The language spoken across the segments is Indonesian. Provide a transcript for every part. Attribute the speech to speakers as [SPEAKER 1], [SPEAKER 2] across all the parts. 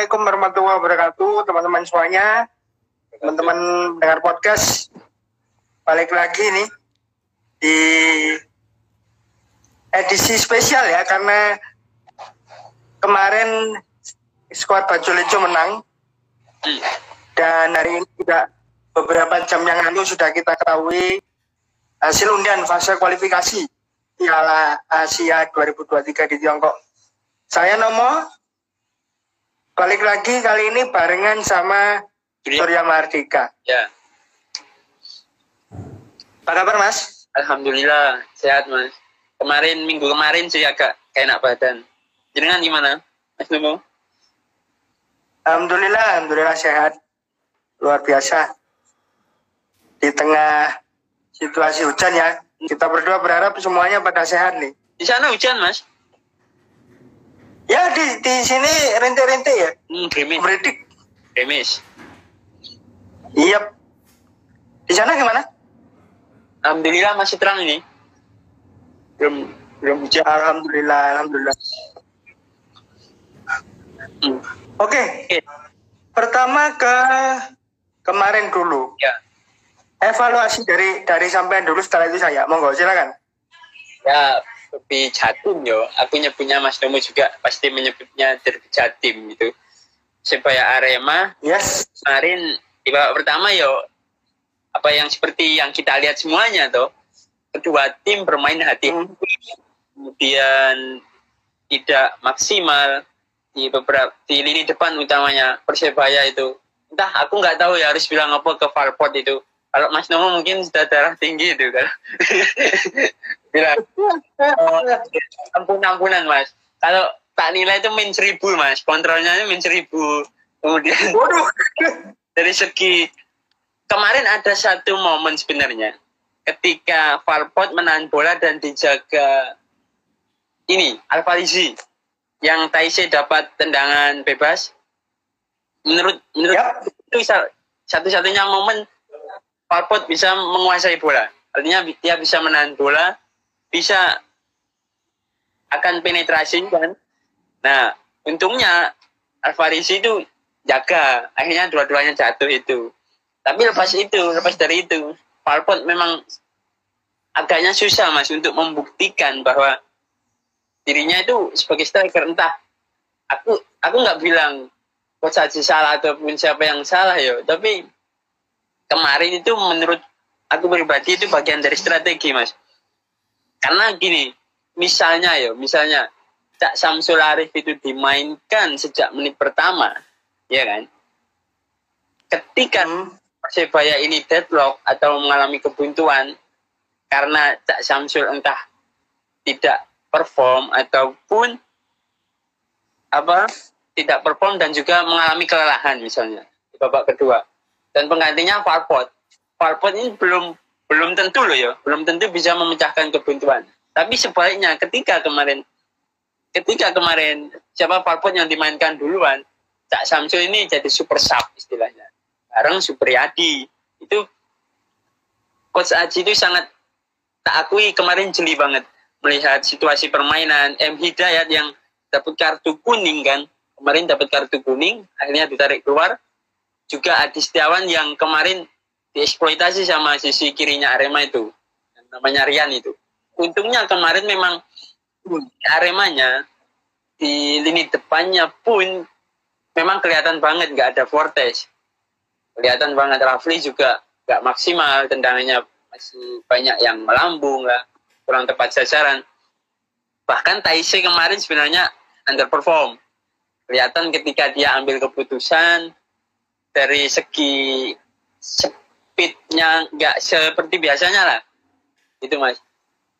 [SPEAKER 1] Assalamualaikum warahmatullahi wabarakatuh, teman-teman semuanya, teman-teman dengar podcast, balik lagi nih di edisi spesial ya, karena kemarin skuad Baju Lejo menang, dan hari ini juga beberapa jam yang lalu sudah kita ketahui hasil undian fase kualifikasi Piala Asia 2023 di Tiongkok. Saya Nomo, balik lagi kali ini barengan sama Surya Mardika.
[SPEAKER 2] Ya,
[SPEAKER 1] Apa kabar Mas?
[SPEAKER 2] alhamdulillah sehat mas. Kemarin minggu kemarin sih agak kayak enak badan. Jenengan gimana, Mas Numo?
[SPEAKER 1] Alhamdulillah, Alhamdulillah sehat. Luar biasa. Di tengah situasi hujan ya, kita berdua berharap semuanya pada sehat nih.
[SPEAKER 2] Di sana hujan mas?
[SPEAKER 1] Ya di di sini rintik-rintik ya,
[SPEAKER 2] Hmm, gerimis.
[SPEAKER 1] beredik.
[SPEAKER 2] Gerimis.
[SPEAKER 1] Iya. Di sana gimana?
[SPEAKER 2] Alhamdulillah masih terang ini. Belum belum hujan.
[SPEAKER 1] Alhamdulillah, alhamdulillah.
[SPEAKER 2] Hmm.
[SPEAKER 1] Oke,
[SPEAKER 2] Oke,
[SPEAKER 1] pertama ke kemarin dulu.
[SPEAKER 2] ya.
[SPEAKER 1] Evaluasi dari dari sampean dulu setelah itu saya. Monggo silakan.
[SPEAKER 2] Ya, lebih jatim yo. Aku nyebutnya Mas Numo juga pasti menyebutnya derby jatim gitu. Supaya Arema
[SPEAKER 1] Yes.
[SPEAKER 2] kemarin di babak pertama yo apa yang seperti yang kita lihat semuanya toh kedua tim bermain hati
[SPEAKER 1] Hmm.
[SPEAKER 2] kemudian tidak maksimal di beberapa di lini depan utamanya persebaya itu entah aku nggak tahu ya harus bilang apa ke Valpot itu kalau Mas Nomo mungkin sudah darah tinggi itu kan bilang oh, ampun ampunan Mas. Kalau tak nilai itu min seribu Mas. Kontrolnya itu min seribu. Kemudian
[SPEAKER 1] Waduh.
[SPEAKER 2] dari segi kemarin ada satu momen sebenarnya. Ketika Valpot menahan bola dan dijaga ini Alvarizi yang Taise dapat tendangan bebas. Menurut menurut
[SPEAKER 1] Yap.
[SPEAKER 2] itu sa- satu-satunya momen Valpot bisa menguasai bola. Artinya dia bisa menahan bola bisa akan penetrasi kan? Nah untungnya Alvarizi itu jaga. Akhirnya dua-duanya jatuh itu. Tapi lepas itu lepas dari itu Valpot memang agaknya susah mas untuk membuktikan bahwa dirinya itu sebagai striker entah aku aku nggak bilang coach salah ataupun siapa yang salah ya tapi kemarin itu menurut aku pribadi itu bagian dari strategi mas. Karena gini misalnya ya misalnya Cak Samsul Arif itu dimainkan sejak menit pertama ya kan? Ketika
[SPEAKER 1] Hmm.
[SPEAKER 2] Persebaya ini deadlock atau mengalami kebuntuan karena Cak Samsul entah tidak perform ataupun apa tidak perform dan juga mengalami kelelahan misalnya di babak kedua dan penggantinya Farpot. Farpot ini belum belum tentu loh ya. Belum tentu bisa memecahkan kebuntuan. Tapi sebaliknya ketika kemarin ketika kemarin siapa Farpot yang dimainkan duluan Cak Samsul ini jadi super sub istilahnya. Bareng Supriyadi. Itu coach Aji itu sangat tak akui kemarin jeli banget melihat situasi permainan. M. Hidayat yang dapat kartu kuning kan. Kemarin dapat kartu kuning akhirnya ditarik keluar juga Adi Setiawan yang kemarin dieksploitasi sama sisi kirinya Arema itu. Yang namanya Rian itu. Untungnya kemarin memang Aremanya di lini depannya pun memang kelihatan banget nggak ada Fortes. Kelihatan banget. Rafli juga nggak maksimal tendangannya masih banyak yang melambung lah kurang tepat sasaran. Bahkan Taise kemarin sebenarnya underperform. Kelihatan ketika dia ambil keputusan dari segi speednya nggak seperti biasanya lah. Itu mas.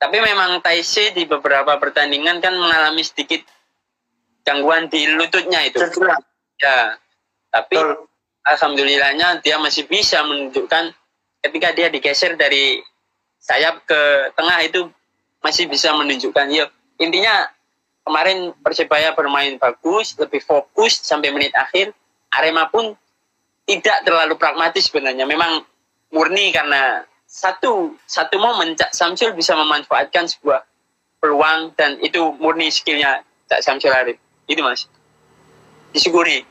[SPEAKER 2] Tapi memang Taise di beberapa pertandingan kan mengalami sedikit gangguan di lututnya itu. Ya. Tapi
[SPEAKER 1] Betul.
[SPEAKER 2] alhamdulillahnya dia masih bisa menunjukkan ketika dia digeser dari sayap ke tengah itu masih bisa menunjukkan ya intinya kemarin persebaya bermain bagus lebih fokus sampai menit akhir. Arema pun tidak terlalu pragmatis sebenarnya. Memang murni karena satu satu momen Cak Samsul bisa memanfaatkan sebuah peluang dan itu murni skillnya Cak Samsul Arif. Itu mas. Disyukuri.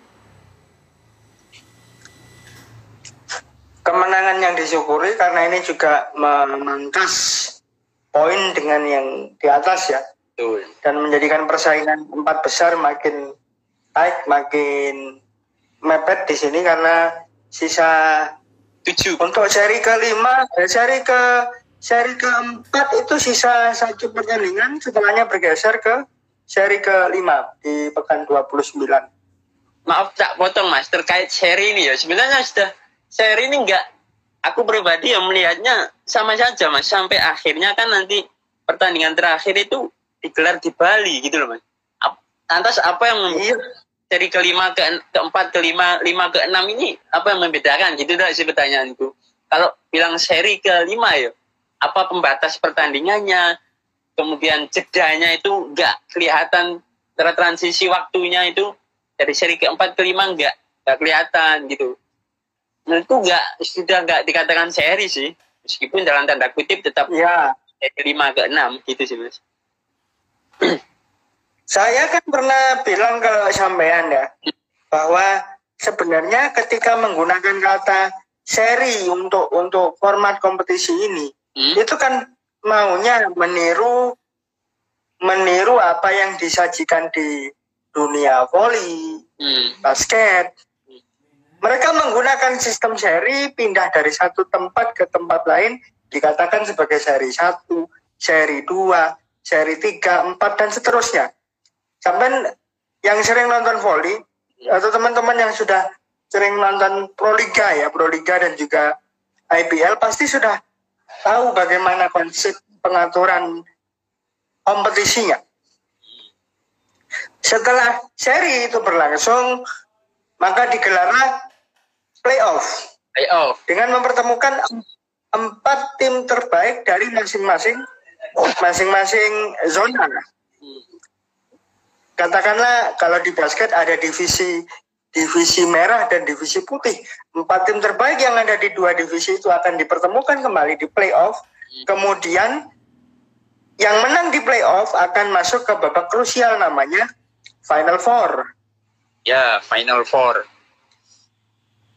[SPEAKER 1] Kemenangan yang disyukuri karena ini juga memangkas poin dengan yang di atas ya.
[SPEAKER 2] Betul.
[SPEAKER 1] dan menjadikan persaingan empat besar makin baik makin mepet di sini karena sisa
[SPEAKER 2] tujuh.
[SPEAKER 1] untuk seri kelima eh, seri ke seri keempat itu sisa satu pertandingan setelahnya bergeser ke seri kelima di pekan 29
[SPEAKER 2] maaf tak potong mas. Terkait seri ini ya. Sebenarnya sudah seri ini enggak aku pribadi yang melihatnya sama saja mas. Sampai akhirnya kan nanti pertandingan terakhir itu digelar di Bali gitu loh mas. Lantas apa yang
[SPEAKER 1] iya
[SPEAKER 2] dari kelima ke keempat kelima lima ke enam ini apa yang membedakan? Gitu dah sih pertanyaanku. Kalau bilang seri kelima ya apa pembatas pertandingannya? Kemudian jedanya itu enggak kelihatan tra- transisi waktunya itu dari seri keempat ke lima enggak enggak kelihatan gitu. Menurutku enggak sudah enggak dikatakan seri sih. Meskipun dalam tanda kutip tetap
[SPEAKER 1] ya.
[SPEAKER 2] dari lima ke enam gitu sih mas
[SPEAKER 1] Saya kan pernah bilang ke sampean ya bahwa sebenarnya ketika menggunakan kata seri untuk untuk format kompetisi ini
[SPEAKER 2] hmm?
[SPEAKER 1] itu kan maunya meniru meniru apa yang disajikan di dunia voli,
[SPEAKER 2] Hmm.
[SPEAKER 1] basket. Mereka menggunakan sistem seri pindah dari satu tempat ke tempat lain dikatakan sebagai seri satu, seri dua, seri tiga, empat dan seterusnya. Sampai yang sering nonton voli atau teman-teman yang sudah sering nonton Pro Liga ya, Pro Liga dan juga IPL pasti sudah tahu bagaimana konsep pengaturan kompetisinya. Setelah seri itu berlangsung, maka digelarlah playoff
[SPEAKER 2] Playoff.
[SPEAKER 1] dengan mempertemukan em- empat tim terbaik dari masing-masing masing-masing zona.
[SPEAKER 2] Hmm.
[SPEAKER 1] Katakanlah kalau di basket ada divisi divisi merah dan divisi putih. Empat tim terbaik yang ada di dua divisi itu akan dipertemukan kembali di playoff. Kemudian yang menang di playoff akan masuk ke babak krusial namanya Final Four.
[SPEAKER 2] Ya, Final Four.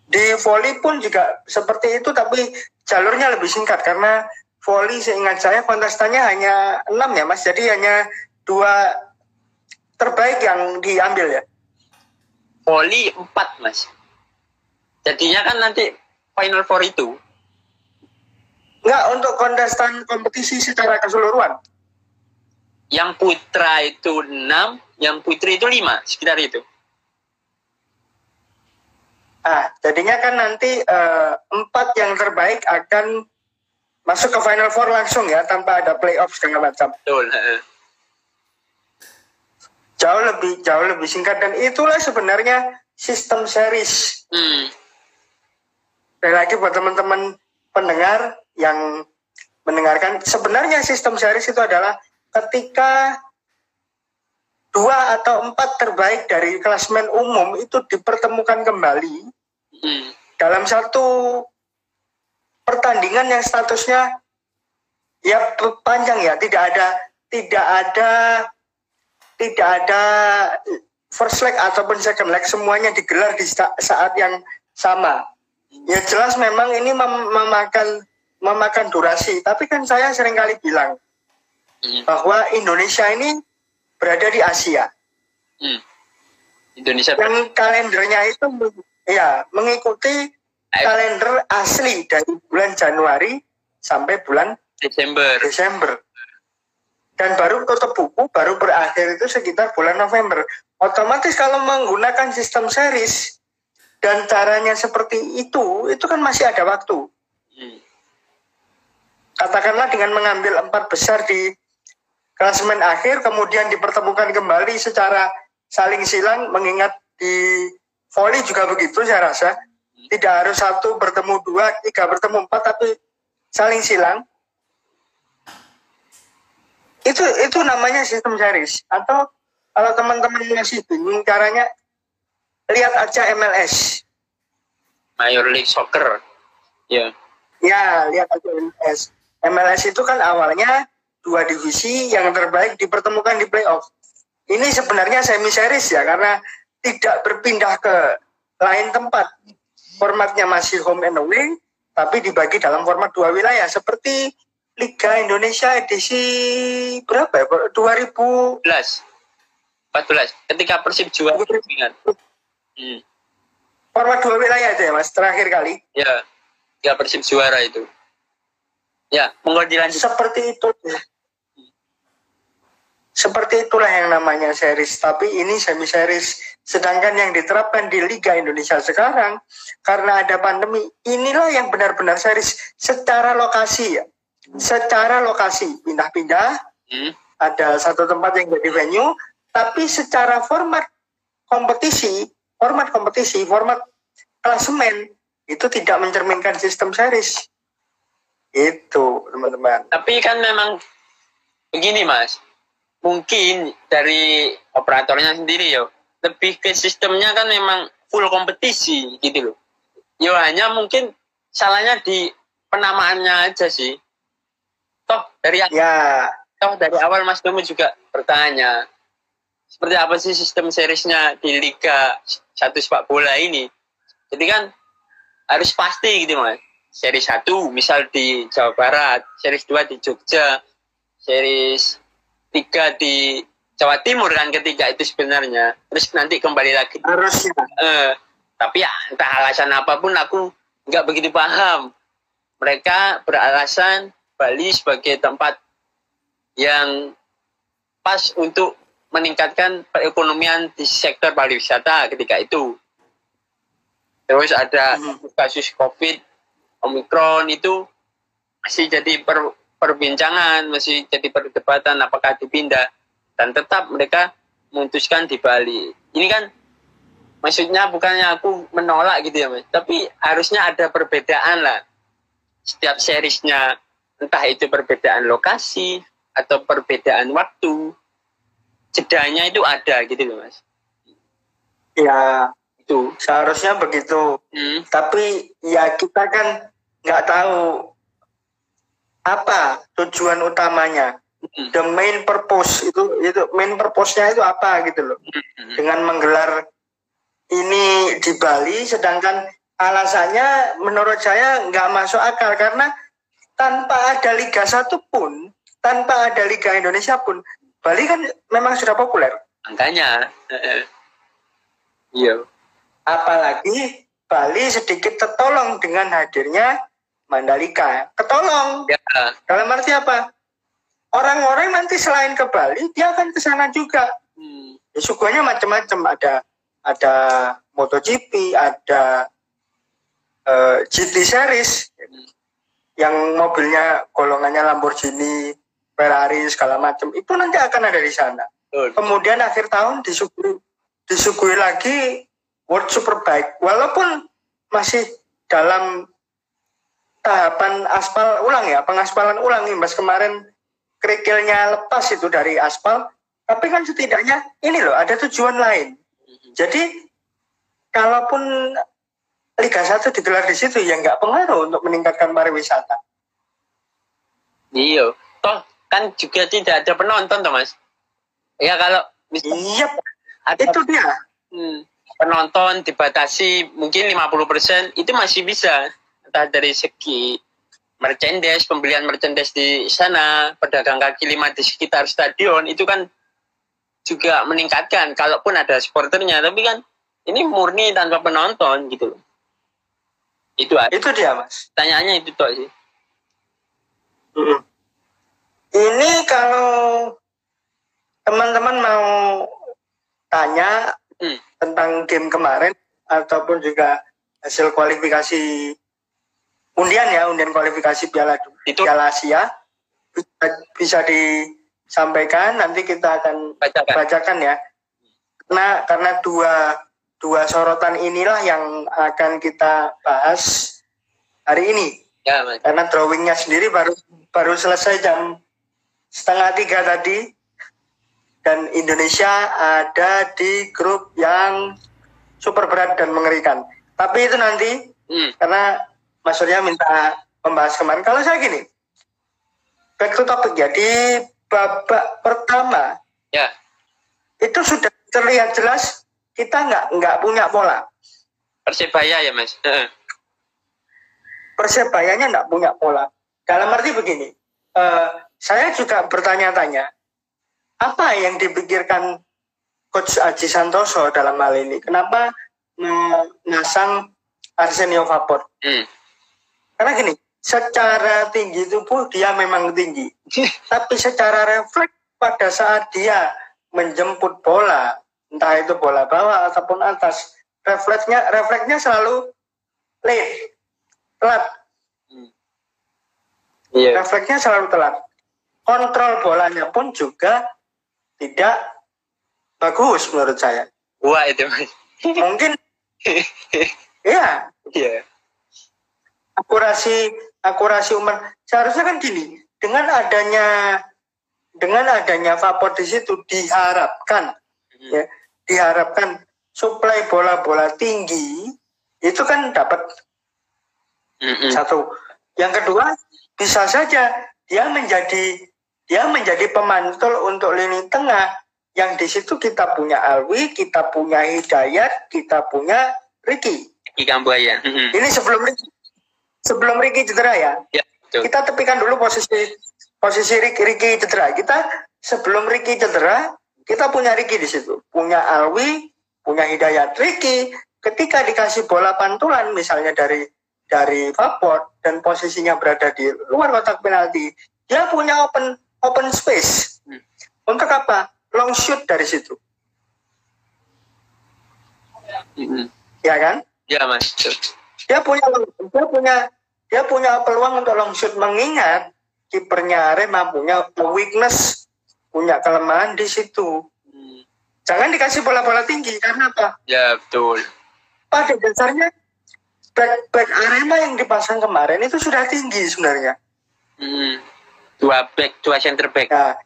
[SPEAKER 1] Di volley pun juga seperti itu tapi jalurnya lebih singkat karena volley seingat saya kontestannya hanya enam ya mas jadi hanya dua terbaik yang diambil ya
[SPEAKER 2] Volley 4, Mas. Jadinya kan nanti Final Four itu
[SPEAKER 1] Enggak untuk kontestan kompetisi secara keseluruhan
[SPEAKER 2] yang putra itu 6, yang putri itu 5, sekitar itu.
[SPEAKER 1] ah jadinya kan nanti eh, empat yang terbaik akan masuk ke Final Four langsung ya tanpa ada playoff segala macam
[SPEAKER 2] Betul.
[SPEAKER 1] Jauh lebih jauh lebih singkat dan itulah sebenarnya sistem series
[SPEAKER 2] Hmm.
[SPEAKER 1] Sekali lagi buat teman-teman pendengar yang mendengarkan, sebenarnya sistem series itu adalah ketika dua atau empat terbaik dari klasmen umum itu dipertemukan kembali
[SPEAKER 2] Hmm.
[SPEAKER 1] dalam satu pertandingan yang statusnya ya panjang ya, tidak ada tidak ada tidak ada first leg ataupun second leg semuanya digelar di sa- saat yang sama. Ya jelas memang ini mem- memakan memakan durasi, tapi kan saya sering kali bilang
[SPEAKER 2] Hmm.
[SPEAKER 1] bahwa Indonesia ini berada di Asia
[SPEAKER 2] Hmm. Indonesia
[SPEAKER 1] dan kalendernya itu ya mengikuti kalender asli dari bulan Januari sampai bulan
[SPEAKER 2] Desember.
[SPEAKER 1] Desember. Dan baru tutup buku, baru berakhir itu sekitar bulan November. Otomatis kalau menggunakan sistem series dan caranya seperti itu, itu kan masih ada waktu.
[SPEAKER 2] Hmm.
[SPEAKER 1] Katakanlah dengan mengambil empat besar di klasemen akhir, kemudian dipertemukan kembali secara saling silang, mengingat di volley juga begitu saya rasa. Tidak harus satu bertemu dua, tiga bertemu empat, tapi saling silang. Itu itu namanya sistem series. Atau kalau teman-teman masih bingung caranya, lihat aja MLS.
[SPEAKER 2] Major League Soccer. Ya.
[SPEAKER 1] Ya, lihat aja MLS. MLS itu kan awalnya dua divisi yang terbaik dipertemukan di playoff. Ini sebenarnya semi series ya, karena tidak berpindah ke lain tempat. Formatnya masih home and away, tapi dibagi dalam format dua wilayah seperti Liga Indonesia edisi berapa ya? 2014.
[SPEAKER 2] 14. Ketika Persib juara ingat.
[SPEAKER 1] Hmm. Format dua wilayah itu ya Mas terakhir kali.
[SPEAKER 2] Ya. Ketika Persib juara itu. Ya, monggo dilanjut.
[SPEAKER 1] Seperti itu. Seperti itulah yang namanya series, tapi ini semi series. Sedangkan yang diterapkan di Liga Indonesia sekarang, karena ada pandemi, inilah yang benar-benar series secara lokasi ya. Secara lokasi, pindah-pindah, hmm. ada satu tempat yang jadi venue, tapi secara format kompetisi, format kompetisi, format klasemen, itu tidak mencerminkan sistem series. Itu, teman-teman.
[SPEAKER 2] Tapi kan memang begini, Mas mungkin dari operatornya sendiri ya lebih ke sistemnya kan memang full kompetisi gitu loh ya hanya mungkin salahnya di penamaannya aja sih dari
[SPEAKER 1] ya.
[SPEAKER 2] Toh dari awal Mas Domo juga bertanya seperti apa sih sistem seriesnya di Liga satu sepak bola ini? Jadi kan harus pasti gitu mas. Seri satu misal di Jawa Barat seri dua di Jogja series tiga di Jawa Timur kan ketiga itu sebenarnya. Terus nanti kembali lagi.
[SPEAKER 1] Harusnya.
[SPEAKER 2] Eh, tapi ya entah alasan apa pun aku nggak begitu paham. Mereka beralasan Bali sebagai tempat yang pas untuk meningkatkan perekonomian di sektor pariwisata ketika itu terus ada hmm. kasus COVID Omikron itu masih jadi per, perbincangan, masih jadi perdebatan apakah dipindah dan tetap mereka memutuskan di Bali. Ini kan maksudnya bukannya aku menolak gitu ya mas, tapi harusnya ada perbedaan lah. Setiap seriesnya entah itu perbedaan lokasi atau perbedaan waktu, jedanya itu ada gitu loh mas.
[SPEAKER 1] Ya itu seharusnya begitu. Hmm. Tapi ya kita kan nggak tahu apa tujuan utamanya hmm. the main purpose itu itu main purpose-nya itu apa gitu loh hmm. dengan menggelar ini di Bali sedangkan alasannya menurut saya nggak masuk akal karena tanpa ada liga satu pun tanpa ada liga Indonesia pun Bali kan memang sudah populer
[SPEAKER 2] angkanya iya
[SPEAKER 1] apalagi Bali sedikit tertolong dengan hadirnya Mandalika. Ketolong. Ya. Dalam arti apa? Orang-orang nanti selain ke Bali, dia akan ke sana juga. Hmm. Ya, sukunya macam-macam. Ada ada MotoGP, ada uh, eh, GT Series. Yang mobilnya golongannya Lamborghini, Ferrari segala macam. Itu nanti akan ada di sana. Hmm. Kemudian akhir tahun disuguhi disuguhi lagi World Superbike. Walaupun masih dalam tahapan aspal ulang ya, pengaspalan ulang imbas kemarin kerikilnya lepas itu dari aspal, tapi kan setidaknya ini loh ada tujuan lain. Jadi kalaupun Liga 1 digelar di situ ya nggak pengaruh untuk meningkatkan pariwisata.
[SPEAKER 2] Iya, toh kan juga tidak ada penonton toh mas. Ya kalau
[SPEAKER 1] iya, ada, itu dia.
[SPEAKER 2] Hmm, penonton dibatasi mungkin 50% itu masih bisa entah dari segi merchandise, pembelian merchandise di sana, pedagang kaki lima di sekitar stadion itu kan juga meningkatkan kalaupun ada supporternya, tapi kan ini murni tanpa penonton gitu loh. Itu aja.
[SPEAKER 1] Itu dia, Mas.
[SPEAKER 2] Tanyaannya itu tuh sih.
[SPEAKER 1] Hmm. Ini kalau teman-teman mau tanya hmm. tentang game kemarin ataupun juga hasil kualifikasi undian ya undian kualifikasi Piala itu Piala Asia bisa, bisa disampaikan nanti kita akan bacakan, bacakan ya karena karena dua dua sorotan inilah yang akan kita bahas hari ini ya, karena drawingnya sendiri baru baru selesai jam setengah tiga tadi dan Indonesia ada di grup yang super berat dan mengerikan tapi itu nanti hmm. karena Mas Surya minta membahas kemarin. Kalau saya gini, back to topic ya, di babak pertama,
[SPEAKER 2] ya.
[SPEAKER 1] itu sudah terlihat jelas kita nggak nggak punya pola.
[SPEAKER 2] Persebaya ya mas.
[SPEAKER 1] Persebayanya nggak punya pola. Dalam arti begini, uh, saya juga bertanya-tanya, apa yang dipikirkan Coach Aji Santoso dalam hal ini? Kenapa menasang Arsenio Vapor? Hmm. Karena gini, secara tinggi tubuh dia memang tinggi, tapi secara refleks pada saat dia menjemput bola, entah itu bola bawah ataupun atas, refleksnya refleksnya selalu late, telat. Hmm. Yeah. Refleksnya selalu telat. Kontrol bolanya pun juga tidak bagus menurut saya.
[SPEAKER 2] Wah itu
[SPEAKER 1] mungkin, iya. Iya. Akurasi akurasi umur seharusnya kan gini dengan adanya dengan adanya vapor di situ diharapkan hmm. ya diharapkan suplai bola-bola tinggi itu kan dapat hmm. satu yang kedua bisa saja dia menjadi dia menjadi pemantul untuk lini tengah yang di situ kita punya Alwi kita punya Hidayat kita punya Ricky
[SPEAKER 2] Ikan buaya.
[SPEAKER 1] Ini sebelum Ricky sebelum Ricky cedera ya. ya Kita tepikan dulu posisi posisi Ricky, Ricky cedera. Kita sebelum Ricky cedera, kita punya Ricky di situ. Punya Alwi, punya Hidayat. Ricky ketika dikasih bola pantulan misalnya dari dari Vapor dan posisinya berada di luar kotak penalti, dia punya open open space. Hmm. Untuk apa? Long shoot dari situ. -hmm. Ya kan?
[SPEAKER 2] Ya mas.
[SPEAKER 1] Dia punya dia punya dia punya peluang untuk long shoot mengingat kipernya Arema punya weakness, punya kelemahan di situ. Hmm. Jangan dikasih bola-bola tinggi karena apa?
[SPEAKER 2] Ya betul.
[SPEAKER 1] Pada dasarnya back back Arema yang dipasang kemarin itu sudah tinggi sebenarnya.
[SPEAKER 2] Hmm. Dua back, dua center back.
[SPEAKER 1] Nah,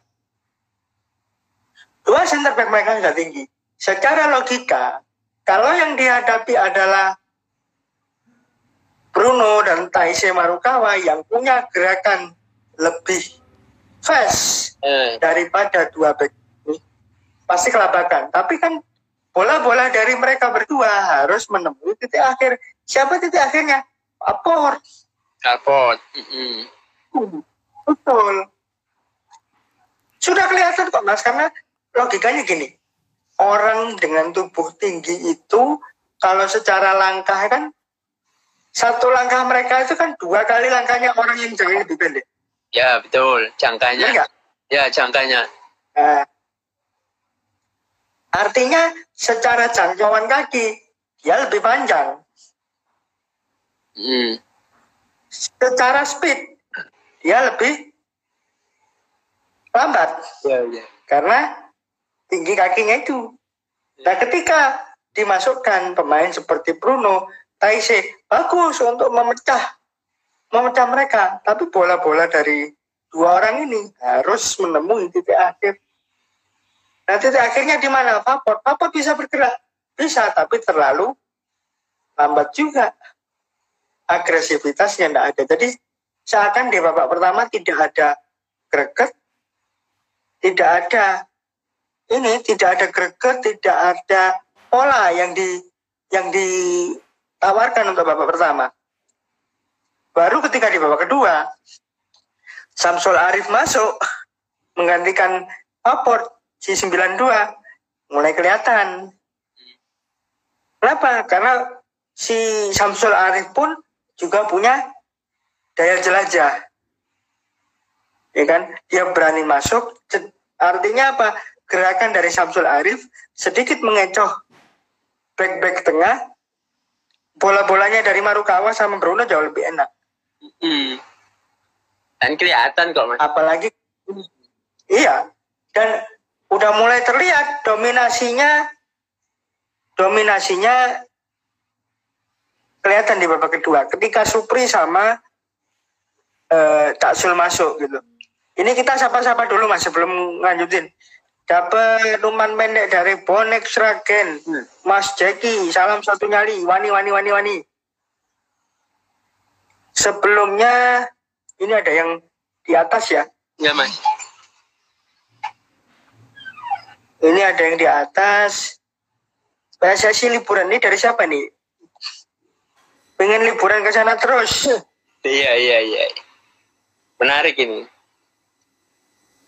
[SPEAKER 1] dua center back mereka sudah tinggi. Secara logika, kalau yang dihadapi adalah Bruno dan Taise Marukawa yang punya gerakan lebih fast eh. daripada dua back ini pasti kelabakan. Tapi kan bola-bola dari mereka berdua harus menemui titik akhir. Siapa titik akhirnya? Aport.
[SPEAKER 2] Aport. Mm
[SPEAKER 1] -hmm. Betul. Sudah kelihatan kok mas, karena logikanya gini. Orang dengan tubuh tinggi itu kalau secara langkah kan satu langkah mereka itu kan dua kali langkahnya orang yang jauh lebih pendek.
[SPEAKER 2] Ya betul, jangkanya. Ya, ya jangkanya.
[SPEAKER 1] Nah, artinya secara jangkauan kaki dia lebih panjang. Hmm. Secara speed dia lebih lambat. Ya, ya. Karena tinggi kakinya itu. Nah ketika dimasukkan pemain seperti Bruno Taise bagus untuk memecah memecah mereka. Tapi bola-bola dari dua orang ini harus menemui titik akhir. Nah titik akhirnya di mana? Vapor Vapor bisa bergerak. Bisa tapi terlalu lambat juga. Agresivitasnya tidak ada. Jadi seakan di babak pertama tidak ada greget tidak ada ini tidak ada greget tidak ada pola yang di yang di tawarkan untuk babak pertama. Baru ketika di babak kedua, Samsul Arif masuk menggantikan Aport si 92 mulai kelihatan. Kenapa? Karena si Samsul Arif pun juga punya daya jelajah. Ya kan? Dia berani masuk. Artinya apa? Gerakan dari Samsul Arif sedikit mengecoh back-back tengah bola-bolanya dari Marukawa sama Bruno jauh lebih enak.
[SPEAKER 2] Hmm. Dan kelihatan kok mas.
[SPEAKER 1] Apalagi iya dan udah mulai terlihat dominasinya dominasinya kelihatan di babak kedua ketika Supri sama uh, Taksul masuk gitu. Ini kita sapa-sapa dulu mas sebelum lanjutin dapat numan pendek dari bonek Sragen hmm. Mas Jeki salam satu nyali wani wani wani wani sebelumnya ini ada yang di atas ya
[SPEAKER 2] ya mas
[SPEAKER 1] ini ada yang di atas PSSI liburan ini dari siapa nih? Pengen liburan ke sana terus.
[SPEAKER 2] Iya iya iya. Menarik ini.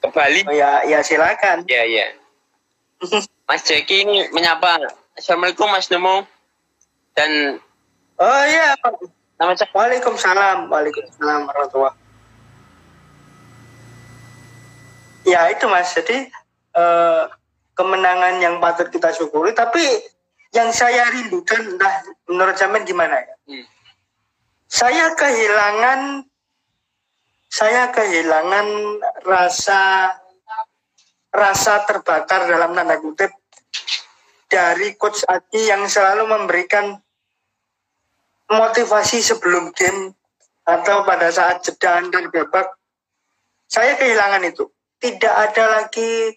[SPEAKER 2] Ke Bali?
[SPEAKER 1] Oh, ya ya silakan.
[SPEAKER 2] Iya iya. Mas Jeki ini menyapa. Assalamualaikum Mas Nemo. Dan
[SPEAKER 1] Oh iya.
[SPEAKER 2] Nama saya
[SPEAKER 1] Waalaikumsalam. Waalaikumsalam warahmatullahi Ya itu mas. Jadi eh, kemenangan yang patut kita syukuri. Tapi yang saya rindukan, entah menurut zaman gimana ya?
[SPEAKER 2] Hmm.
[SPEAKER 1] Saya kehilangan, saya kehilangan rasa rasa terbakar dalam tanda kutip dari coach Adi yang selalu memberikan motivasi sebelum game atau pada saat jeda dan babak saya kehilangan itu. Tidak ada lagi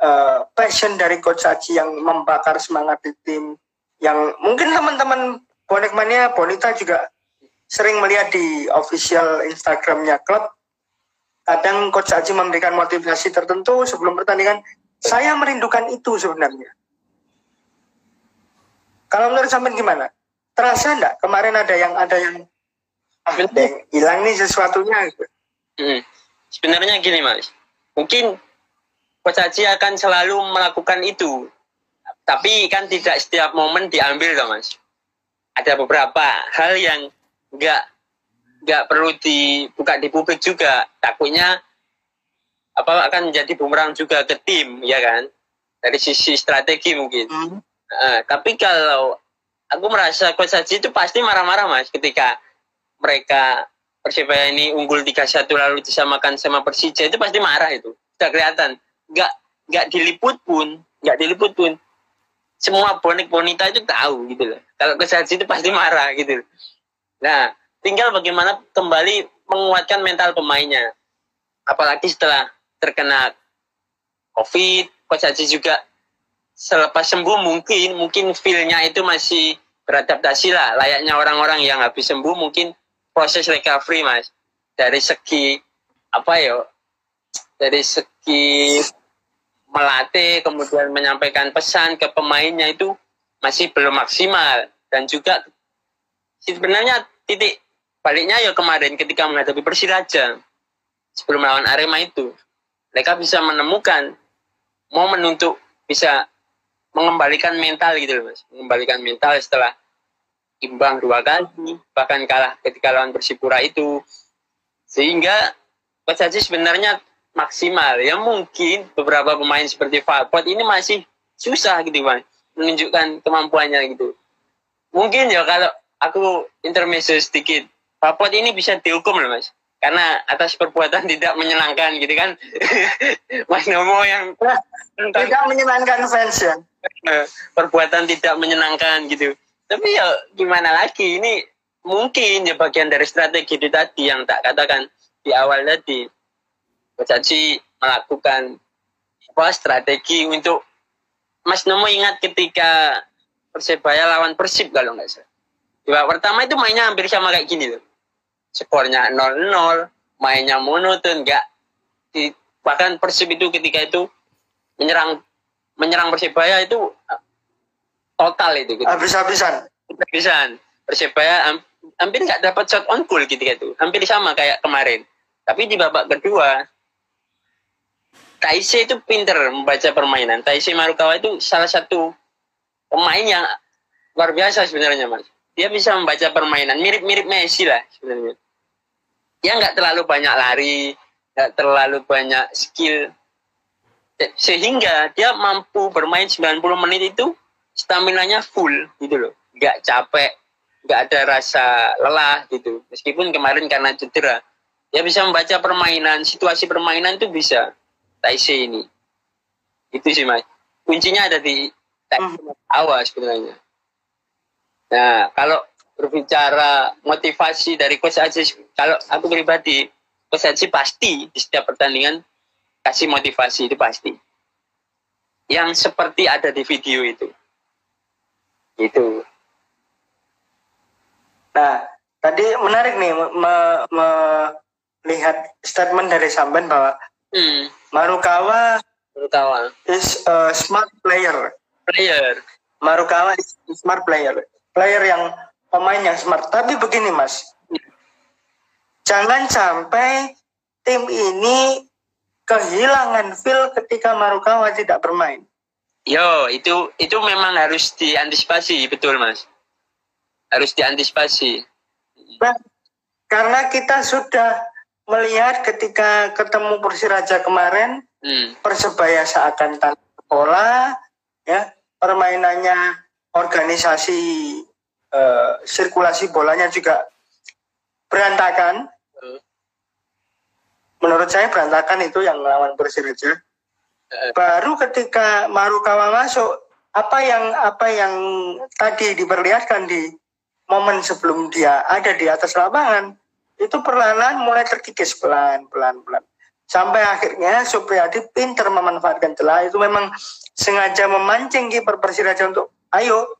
[SPEAKER 1] uh, passion dari coach Aji yang membakar semangat di tim yang mungkin teman-teman bonek mania bonita juga sering melihat di official Instagramnya klub. Kadang coach Aji memberikan motivasi tertentu sebelum pertandingan. Saya merindukan itu sebenarnya. Kalau menurut sampean gimana terasa enggak kemarin ada yang ada yang ada yang hilang nih sesuatunya gitu.
[SPEAKER 2] Hmm. Sebenarnya gini mas, mungkin Coach Haji akan selalu melakukan itu, tapi kan tidak setiap momen diambil loh mas. Ada beberapa hal yang nggak nggak perlu dibuka di publik juga, takutnya apa akan menjadi bumerang juga ke tim, ya kan? Dari sisi strategi mungkin.
[SPEAKER 1] Hmm.
[SPEAKER 2] Uh, tapi kalau aku merasa Coach Haji itu pasti marah-marah mas ketika mereka Persibaya ini unggul 3-1 lalu disamakan sama Persija itu pasti marah itu. Sudah kelihatan. Nggak, nggak diliput pun, nggak diliput pun. Semua bonek bonita itu tahu gitu loh. Kalau kesehatan itu pasti marah gitu. Nah, tinggal bagaimana kembali menguatkan mental pemainnya. Apalagi setelah terkena COVID, Coach Haji juga selepas sembuh mungkin mungkin feel-nya itu masih beradaptasi lah. Layaknya orang-orang yang habis sembuh mungkin proses recovery mas. Dari segi apa ya dari segi melatih kemudian menyampaikan pesan ke pemainnya itu masih belum maksimal. Dan juga sebenarnya titik baliknya ya kemarin ketika menghadapi Persiraja sebelum melawan Arema itu. Mereka bisa menemukan momen untuk bisa mengembalikan mental gitu loh mas. Mengembalikan mental setelah imbang dua kali bahkan kalah ketika lawan Persipura itu. Sehingga Haji sebenarnya maksimal. Ya mungkin beberapa pemain seperti Falpot ini masih susah gitu mas menunjukkan kemampuannya gitu. Mungkin ya kalau aku intermezzo sedikit Falpot ini bisa dihukum loh mas. Karena atas perbuatan tidak menyenangkan gitu kan. Mas Nomo yang
[SPEAKER 1] tidak menyenangkan fans ya
[SPEAKER 2] perbuatan tidak menyenangkan gitu. Tapi ya gimana lagi? Ini mungkin ya bagian dari strategi itu tadi yang tak katakan di awal tadi. Coach melakukan apa strategi untuk Mas Nomo ingat ketika Persebaya lawan Persib kalau nggak salah. Di pertama itu mainnya hampir sama kayak gini loh. Skornya 0-0, mainnya monoton, enggak di, bahkan Persib itu ketika itu menyerang menyerang Persibaya itu uh, total itu gitu.
[SPEAKER 1] Habis-habisan.
[SPEAKER 2] Habis-habisan. Persibaya hampir nggak dapat shot on goal ketika itu. Hampir sama kayak kemarin. Tapi di babak kedua Taise itu pinter membaca permainan. Taise Marukawa itu salah satu pemain yang luar biasa sebenarnya mas dia bisa membaca permainan mirip-mirip Messi lah sebenarnya. Dia nggak terlalu banyak lari, nggak terlalu banyak skill, sehingga dia mampu bermain 90 menit itu stamina-nya full gitu loh, nggak capek, nggak ada rasa lelah gitu. Meskipun kemarin karena cedera, dia bisa membaca permainan, situasi permainan itu bisa. Taise ini, itu sih mas. Kuncinya ada di awal sebenarnya. Nah, kalau berbicara motivasi dari Coach Aji, kalau aku pribadi, Coach Aji pasti di setiap pertandingan kasih motivasi itu pasti. Yang seperti ada di video itu. Itu.
[SPEAKER 1] Nah, tadi menarik nih melihat statement dari Samban bahwa
[SPEAKER 2] hmm.
[SPEAKER 1] Marukawa
[SPEAKER 2] Marukawa
[SPEAKER 1] is a smart player.
[SPEAKER 2] Player
[SPEAKER 1] Marukawa smart player. Player yang pemain yang smart. Tapi begini Mas. Jangan sampai tim ini kehilangan feel ketika Marukawa tidak bermain.
[SPEAKER 2] Yo, itu itu memang harus diantisipasi, betul Mas. Harus diantisipasi.
[SPEAKER 1] Nah, karena kita sudah melihat ketika ketemu Persiraja kemarin, hmm. Persebaya seakan tanpa bola, ya permainannya organisasi uh, sirkulasi bolanya juga berantakan. Menurut saya berantakan itu yang melawan Persiraja. Hmm. Baru ketika Marukawa masuk, apa yang apa yang tadi diperlihatkan di momen sebelum dia ada di atas lapangan itu perlahan mulai terkikis pelan pelan pelan sampai akhirnya Supriyadi pinter memanfaatkan celah itu memang sengaja memancing kiper Persiraja untuk ayo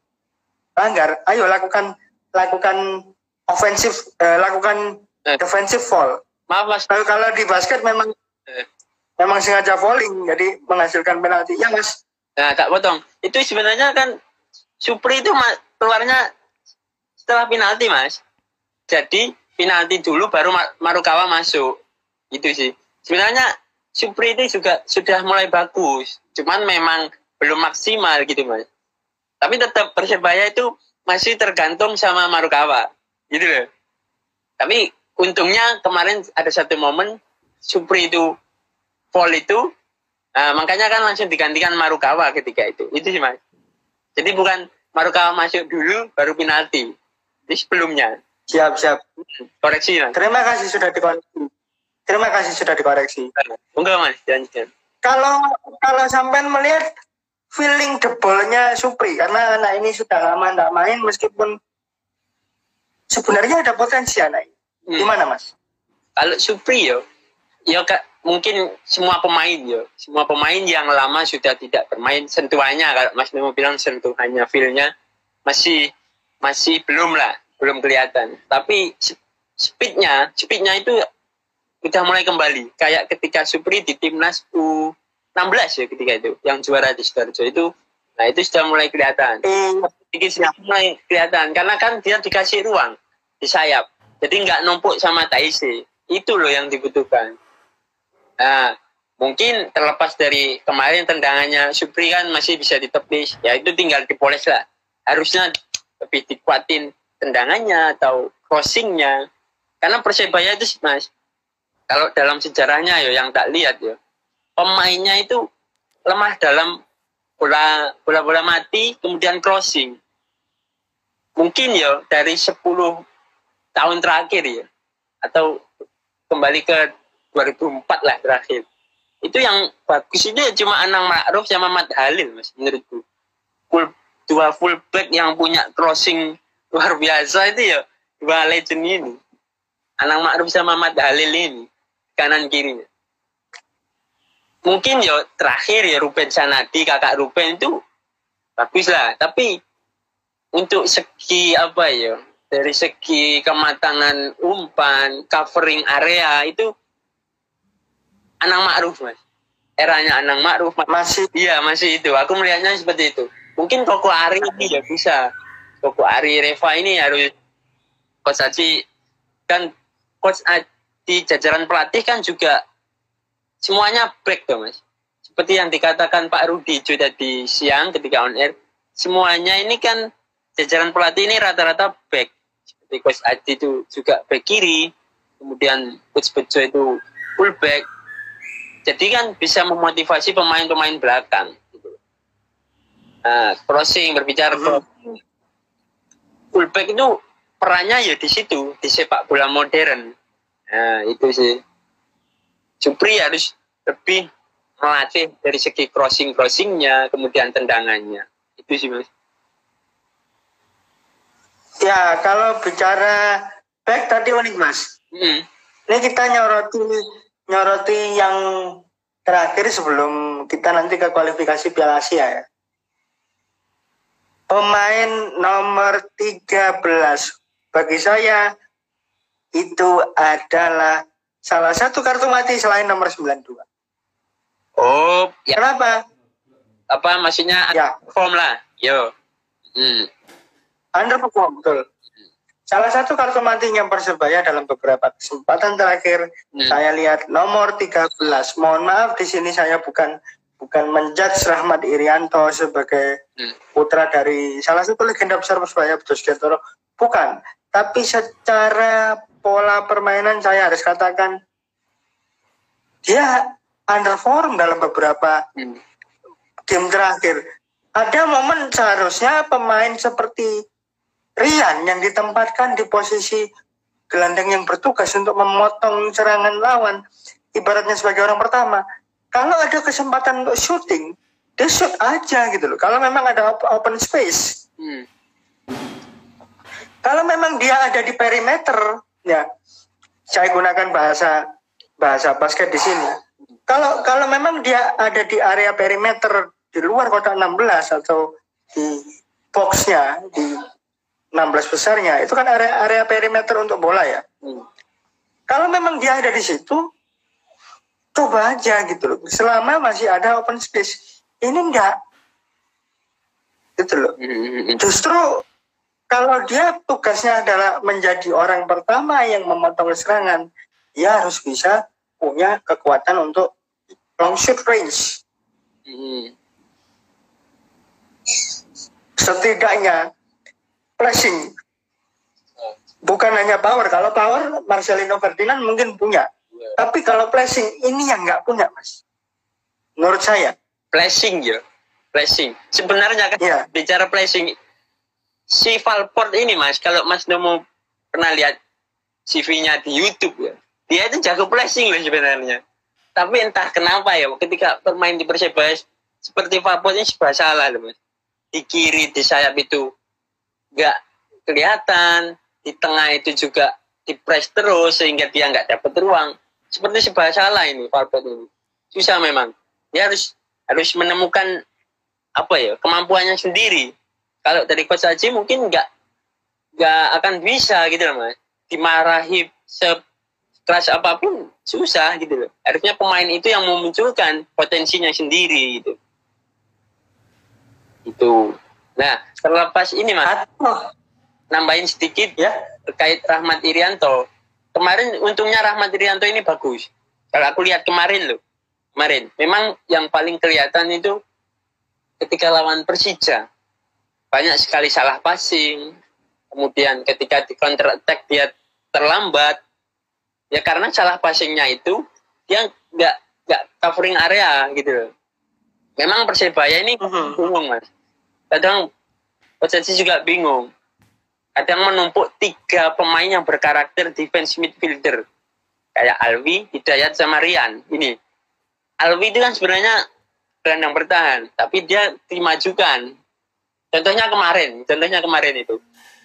[SPEAKER 1] langgar, ayo lakukan lakukan ofensif, eh, lakukan eh. defensive fall.
[SPEAKER 2] Maaf mas.
[SPEAKER 1] Kalau, kalau di basket memang eh. memang sengaja falling, jadi menghasilkan penalti. Ya mas.
[SPEAKER 2] Nah tak potong. Itu sebenarnya kan Supri itu keluarnya setelah penalti mas. Jadi penalti dulu baru Marukawa masuk. Itu sih. Sebenarnya Supri itu juga sudah mulai bagus cuman memang belum maksimal gitu mas tapi tetap persebaya itu masih tergantung sama Marukawa gitu loh tapi untungnya kemarin ada satu momen Supri itu fall itu nah, makanya kan langsung digantikan Marukawa ketika itu. Itu sih mas. Jadi bukan Marukawa masuk dulu baru penalti. Jadi sebelumnya.
[SPEAKER 1] Siap siap.
[SPEAKER 2] Koreksi
[SPEAKER 1] mas. terima kasih sudah dikoreksi. Terima kasih sudah dikoreksi.
[SPEAKER 2] Enggak mas. Jangan
[SPEAKER 1] kalau kalau sampai melihat feeling jebolnya Supri karena anak ini sudah lama tidak main meskipun sebenarnya ada potensi anak ini. Hmm. Gimana mas?
[SPEAKER 2] Kalau Supri yo, yo kak mungkin semua pemain yo, semua pemain yang lama sudah tidak bermain sentuhannya kalau Mas Memo bilang sentuhannya feelnya masih masih belum lah, belum kelihatan. Tapi speednya, speednya itu sudah mulai kembali. Kayak ketika Supri di timnas U16 ya ketika itu, yang juara di Sidoarjo itu, nah itu sudah mulai kelihatan. Sedikit-sedikit mulai kelihatan, karena kan dia dikasih ruang di sayap. Jadi nggak numpuk sama Taisi. Itu loh yang dibutuhkan. Nah, mungkin terlepas dari kemarin tendangannya Supri kan masih bisa ditepis, ya itu tinggal dipoles lah. Harusnya lebih dikuatin tendangannya atau crossingnya. Karena Persebaya itu mas, kalau dalam sejarahnya ya yang tak lihat ya pemainnya itu lemah dalam bola bola bola mati kemudian crossing mungkin ya dari 10 tahun terakhir ya. Atau kembali ke 2004 lah terakhir. Itu yang bagus. Itu ya cuma Anang Ma'ruf sama Mat Halil mas menurutku. Full, dua fullback yang punya crossing luar biasa itu ya dua legend ini. Anang Ma'ruf sama Mat Halil ini kanan kirinya mungkin ya terakhir ya Ruben Sanadi kakak Ruben itu bagus lah. Tapi untuk segi apa ya dari segi kematangan umpan covering area itu Anang Ma'ruf mas. Eranya Anang Ma'ruf
[SPEAKER 1] masih?
[SPEAKER 2] Iya masih itu. Aku melihatnya seperti itu. Mungkin Koko Ari ini ya bisa. Koko Ari Reva ini harus coach Aji kan coach di jajaran pelatih kan juga semuanya back tuh mas. Seperti yang dikatakan Pak Rudi juga tadi siang ketika on air, semuanya ini kan jajaran pelatih ini rata-rata back. Coach Adi itu juga back kiri, kemudian Coach Bejo itu full back. Jadi kan bisa memotivasi pemain-pemain belakang. Gitu. Nah, crossing berbicara hmm. full back itu perannya ya di situ di sepak bola modern Nah, itu sih. Supri harus lebih melatih dari segi crossing-crossingnya, kemudian tendangannya. Itu sih, Mas.
[SPEAKER 1] Ya, kalau bicara back tadi unik, Mas. Hmm. Ini kita nyoroti nyoroti yang terakhir sebelum kita nanti ke kualifikasi Piala Asia ya. Pemain nomor 13 bagi saya itu adalah salah satu kartu mati selain nomor 92.
[SPEAKER 2] Oh,
[SPEAKER 1] ya. Kenapa?
[SPEAKER 2] Apa maksudnya ya. form lah. Yo. Hmm.
[SPEAKER 1] Underperform betul. Salah satu kartu matinya Persebaya dalam beberapa kesempatan terakhir hmm. saya lihat nomor 13. Mohon maaf di sini saya bukan bukan menjudge Rahmat Irianto sebagai hmm. putra dari salah satu legenda besar Persebaya Sugiantoro. Bukan, tapi secara pola permainan saya harus katakan dia underform dalam beberapa hmm. game terakhir. Ada momen seharusnya pemain seperti Rian yang ditempatkan di posisi gelandang yang bertugas untuk memotong serangan lawan, ibaratnya sebagai orang pertama. Kalau ada kesempatan untuk syuting, dia shoot aja gitu loh. Kalau memang ada open space. Hmm. Kalau memang dia ada di perimeter, ya saya gunakan bahasa bahasa basket di sini. Kalau kalau memang dia ada di area perimeter di luar kotak 16 atau di boxnya di 16 besarnya itu kan area area perimeter untuk bola ya. Hmm. Kalau memang dia ada di situ, coba aja gitu loh. Selama masih ada open space, ini enggak gitu loh. Hmm, hmm, hmm. Justru kalau dia tugasnya adalah menjadi orang pertama yang memotong serangan, dia harus bisa punya kekuatan untuk long shoot range. Hmm. Setidaknya flashing. Bukan hanya power. Kalau power Marcelino Ferdinand mungkin punya. Yeah. Tapi kalau flashing ini yang nggak punya, Mas. Menurut saya.
[SPEAKER 2] Flashing ya. Flashing. Sebenarnya kan yeah. bicara flashing si Valport ini, Mas, kalau Mas mau pernah lihat CV-nya di YouTube ya. Dia itu jago flashing loh sebenarnya. Tapi entah kenapa ya ketika bermain di Persebaya seperti Valport ini serba salah loh, Mas. Di kiri, di sayap itu nggak kelihatan di tengah itu juga dipres terus sehingga dia nggak dapat ruang. Seperti sebuah salah ini Valpet ini. Susah memang. Dia harus harus menemukan apa ya kemampuannya sendiri. Kalau dari coach Haji mungkin nggak nggak akan bisa gitu loh mas. Dimarahi sekeras apa pun susah gitu loh. Harusnya pemain itu yang memunculkan potensinya sendiri gitu. Itu Nah, terlepas ini mas, nambahin sedikit ya terkait Rahmat Irianto. Kemarin untungnya Rahmat Irianto ini bagus. Kalau aku lihat kemarin loh, kemarin memang yang paling kelihatan itu ketika lawan Persija banyak sekali salah passing. Kemudian ketika di counter attack dia terlambat, ya karena salah passingnya itu dia nggak nggak covering area gitu Memang Persebaya ini mhm. bingung mas kadang Ocensi juga bingung. Kadang menumpuk tiga pemain yang berkarakter defense midfielder. Kayak Alwi, Hidayat, sama Rian. Ini. Alwi itu kan sebenarnya gelandang bertahan. Tapi dia dimajukan. Contohnya kemarin. Contohnya kemarin itu.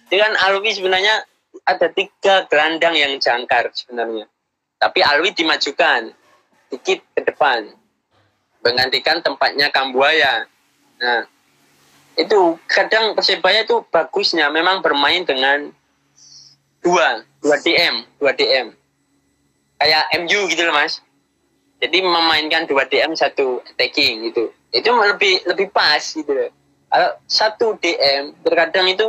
[SPEAKER 2] Itu kan Alwi sebenarnya ada tiga gelandang yang jangkar sebenarnya. Tapi Alwi dimajukan. Dikit ke depan. Menggantikan tempatnya Kambuaya. Nah, itu kadang persebaya itu bagusnya memang bermain dengan dua dua DM dua DM kayak MU gitu loh mas. Jadi memainkan dua DM satu attacking gitu. Itu lebih lebih pas gitu kalau satu DM terkadang itu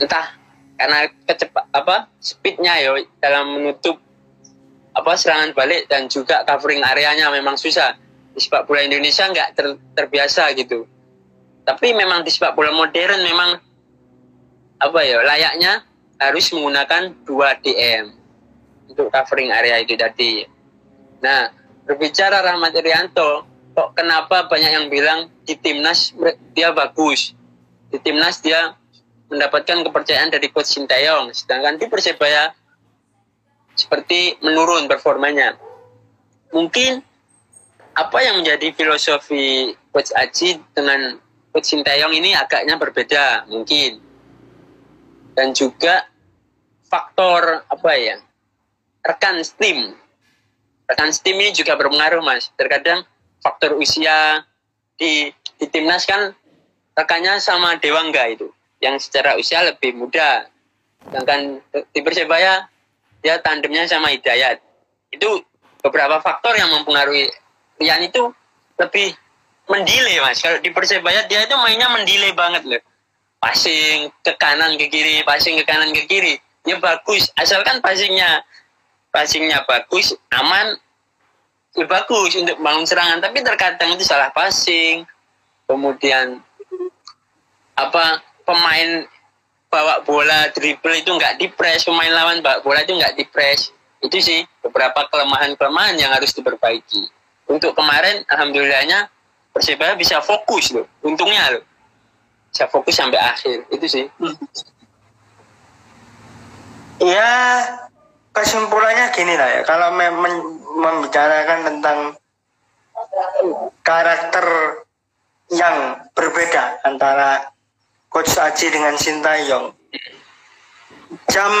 [SPEAKER 2] entah karena kecepat apa speednya yo dalam menutup apa serangan balik dan juga covering areanya memang susah di sepak bola Indonesia nggak ter, terbiasa gitu. Tapi memang di sepak bola modern memang apa ya layaknya harus menggunakan dua DM untuk covering area itu tadi. Nah, berbicara Rahmat Irianto, kok kenapa banyak yang bilang di timnas dia bagus, di timnas dia mendapatkan kepercayaan dari coach Sintayong, sedangkan di Persebaya seperti menurun performanya. Mungkin apa yang menjadi filosofi Coach Aji dengan Coach Sintayong ini agaknya berbeda mungkin. Dan juga faktor apa ya? Rekan tim. Rekan tim ini juga berpengaruh Mas. Terkadang faktor usia di di timnas kan rekannya sama Dewangga itu yang secara usia lebih muda. Sedangkan di Persebaya dia tandemnya sama Hidayat. Itu beberapa faktor yang mempengaruhi Rian itu lebih mendelay mas. Kalau di Persebaya dia itu mainnya mendelay banget loh. Passing ke kanan ke kiri, passing ke kanan ke kiri. Ya bagus, asalkan passingnya passingnya bagus, aman, ya bagus untuk bangun serangan. Tapi terkadang itu salah passing, kemudian apa pemain bawa bola dribble itu nggak dipres pemain lawan bawa bola itu nggak dipres itu sih beberapa kelemahan-kelemahan yang harus diperbaiki untuk kemarin alhamdulillahnya persebaya bisa fokus loh. Untungnya loh. Bisa fokus sampai akhir. Itu sih.
[SPEAKER 1] Ya kesimpulannya gini lah ya. Kalau memang membicarakan tentang karakter yang berbeda antara Coach Aji dengan Sintayong jam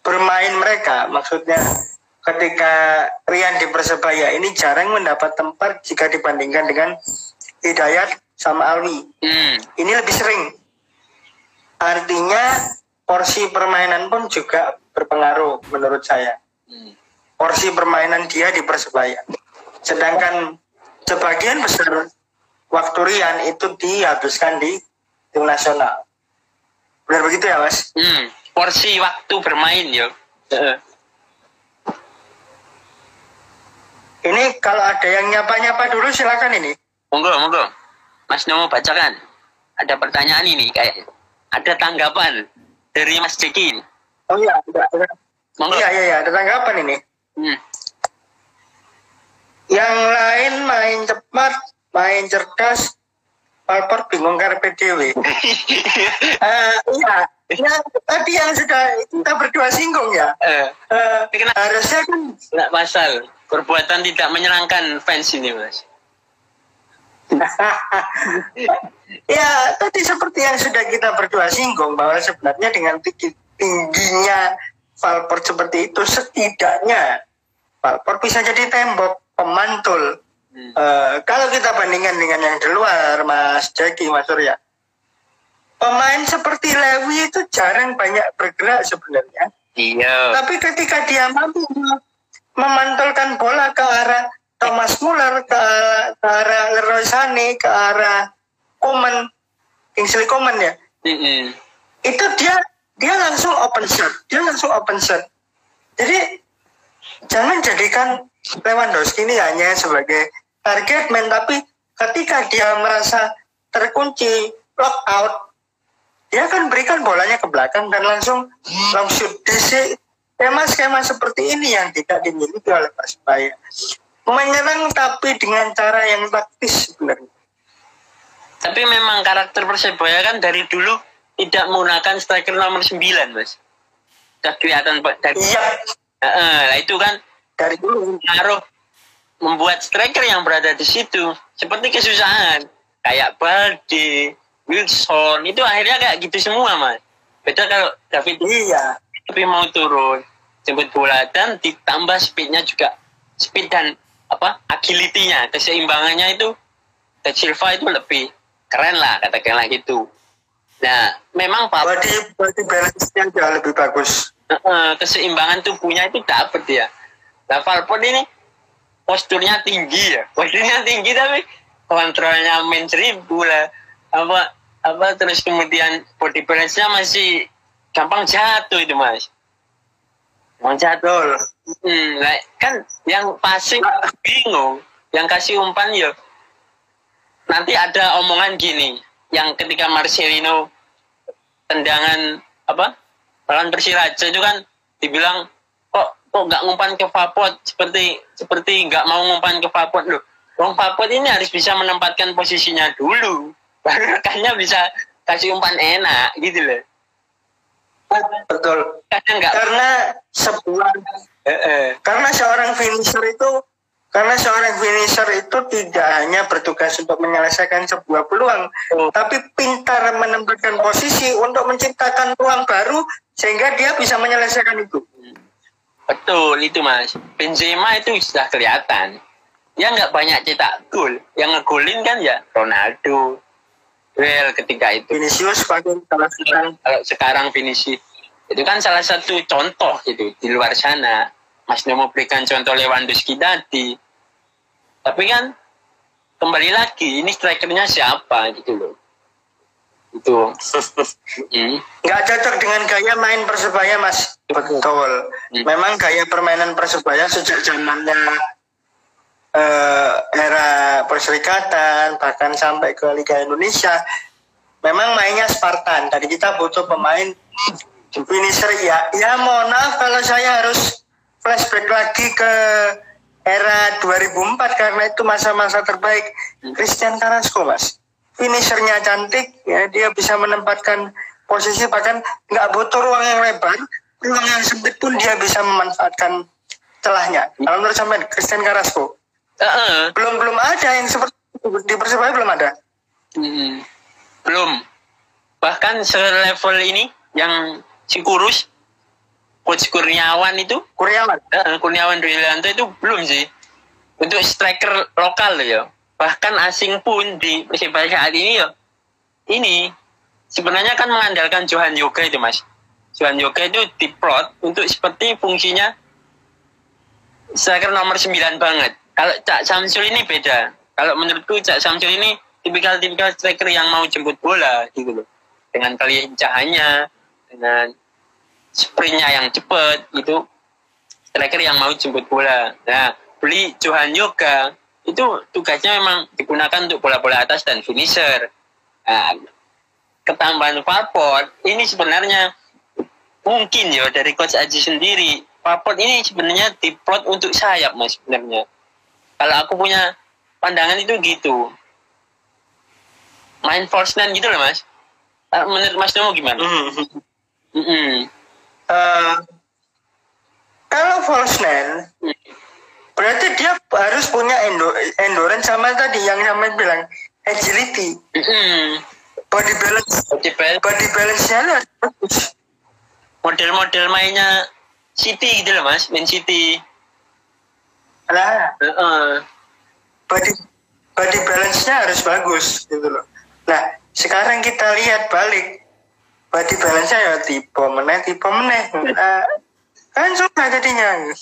[SPEAKER 1] bermain mereka maksudnya ketika Rian di Persebaya ini jarang mendapat tempat jika dibandingkan dengan Hidayat sama Alwi hmm. ini lebih sering artinya porsi permainan pun juga berpengaruh menurut saya hmm. porsi permainan dia di Persebaya sedangkan sebagian besar waktu Rian itu dihabiskan di tim nasional. Benar begitu ya mas?
[SPEAKER 2] Hmm, porsi waktu bermain ya.
[SPEAKER 1] Ini kalau ada yang nyapa-nyapa dulu silakan ini.
[SPEAKER 2] Monggo, monggo. Mas Nomo bacakan. Ada pertanyaan ini kayak ada tanggapan dari Mas Jekin.
[SPEAKER 1] Oh iya, ada. Monggo. Iya, iya, iya, ada tanggapan ini. Hmm. Yang lain main cepat, main cerdas Palpor bingung karena PDW. uh, iya, ya, tadi yang sudah kita berdua singgung ya. Uh, uh, harusnya kan
[SPEAKER 2] nggak pasal perbuatan tidak menyenangkan fans ini mas.
[SPEAKER 1] ya tadi seperti yang sudah kita berdua singgung bahwa sebenarnya dengan tinggi, tingginya Valpor seperti itu setidaknya Valpor bisa jadi tembok pemantul Uh, kalau kita bandingkan dengan yang di luar, Mas Jaki, Mas Surya, pemain seperti Lewi itu jarang banyak bergerak sebenarnya.
[SPEAKER 2] Iya.
[SPEAKER 1] Tapi ketika dia mampu memantulkan bola ke arah Thomas Muller, ke, ke arah Leroy Sané, ke arah Coman, Kingsley Coman ya, mm -hmm. itu dia dia langsung open shot, dia langsung open shot. Jadi jangan jadikan Lewandowski ini hanya sebagai target man tapi ketika dia merasa terkunci lock out dia akan berikan bolanya ke belakang dan langsung long shoot DC skema-skema seperti ini yang tidak dimiliki oleh Persebaya menyerang tapi dengan cara yang taktis sebenarnya
[SPEAKER 2] tapi memang karakter Persebaya kan dari dulu tidak menggunakan striker nomor 9 mas. Sudah kelihatan dari iya. nah, itu kan dari dulu. ngaruh membuat striker yang berada di situ. Seperti kesusahan kayak Baldi, Wilson itu akhirnya kayak gitu semua mas. Beda kalau David iya tapi mau turun jemput bola dan ditambah speednya juga speed dan apa agility-nya keseimbangannya itu De Silva itu lebih keren lah katakanlah gitu. Nah memang
[SPEAKER 1] Pak. Body body balance-nya jauh lebih bagus.
[SPEAKER 2] keseimbangan tubuhnya itu dapat ya. Nah Valpon ini posturnya tinggi ya posturnya tinggi tapi kontrolnya main seribu lah apa apa terus kemudian body balance-nya masih gampang jatuh itu mas gampang jatuh hmm, nah, kan yang passing bingung yang kasih umpan ya nanti ada omongan gini yang ketika Marcelino tendangan apa lawan Persiraja itu kan dibilang kok nggak ngumpan ke Fapot seperti seperti nggak mau ngumpan ke Fapot loh. Wong Fapot ini harus bisa menempatkan posisinya dulu, baru rekannya bisa kasih umpan enak gitu loh.
[SPEAKER 1] Betul. Karena enggak karena sebuah eh, eh. karena seorang finisher itu karena seorang finisher itu tidak hanya bertugas untuk menyelesaikan sebuah peluang, oh. tapi pintar menempatkan posisi untuk menciptakan peluang baru sehingga dia bisa menyelesaikan itu.
[SPEAKER 2] Betul itu mas. Benzema itu sudah kelihatan. Dia nggak banyak cetak gol. Yang ngegolin kan ya Ronaldo. Real ketika itu.
[SPEAKER 1] Vinicius pakai
[SPEAKER 2] kalau sekarang. Kalau sekarang Vinicius. Itu kan salah satu contoh gitu di luar sana. Mas mau berikan contoh Lewandowski tadi. Tapi kan kembali lagi ini strikernya siapa gitu loh itu
[SPEAKER 1] hmm. cocok dengan gaya main persebaya mas betul hmm. memang gaya permainan persebaya sejak zamannya uh, era perserikatan bahkan sampai ke Liga Indonesia. Memang mainnya Spartan tadi kita butuh pemain finisher ya. Ya mohon maaf kalau saya harus flashback lagi ke era 2004 karena itu masa-masa terbaik. Christian Carrasco mas. Finishernya cantik ya dia bisa menempatkan posisi bahkan nggak butuh ruang yang lebar ruang yang sempit pun dia bisa memanfaatkan celahnya. Kalau menurut sampai Christian Carrasco uh-uh. belum belum ada yang seperti di persebaya belum ada.
[SPEAKER 2] Hmm. belum. Bahkan selevel ini yang si kurus coach Kurniawan itu.
[SPEAKER 1] Kurniawan?
[SPEAKER 2] Uh, Kurniawan Dwilianto itu belum sih. Untuk striker lokal ya. Bahkan asing pun di Persibaya saat ini ya. Ini sebenarnya kan mengandalkan Johan Yoga itu mas. Johan Yoga itu diplot untuk seperti fungsinya striker nomor 9 banget kalau Cak Samsul ini beda. Kalau menurutku Cak Samsul ini tipikal-tipikal striker yang mau jemput bola gitu loh. Dengan kelincahannya dengan sprintnya yang cepat gitu. Striker yang mau jemput bola. Nah beli Johan Yoga itu tugasnya memang digunakan untuk bola-bola atas dan finisher. Nah, ketambahan Farport ini sebenarnya mungkin ya dari coach Aji sendiri. Farport ini sebenarnya diplot untuk sayap mas sebenarnya. Kalau aku punya pandangan itu gitu. Main false nine gitu loh mas. Ah, menurut Mas Nomo gimana? Mm -hmm.
[SPEAKER 1] Mm -hmm. Uh, kalau false nine, mm berarti dia harus punya endo, endurance sama tadi yang namanya bilang agility mm. body balance body balance body balance-nya bagus
[SPEAKER 2] model-model mainnya City gitu loh mas main City
[SPEAKER 1] lah uh -uh. body body balance-nya harus bagus gitu loh nah sekarang kita lihat balik body balance-nya ya tipe meneh tipe meneh nah, kan sudah jadinya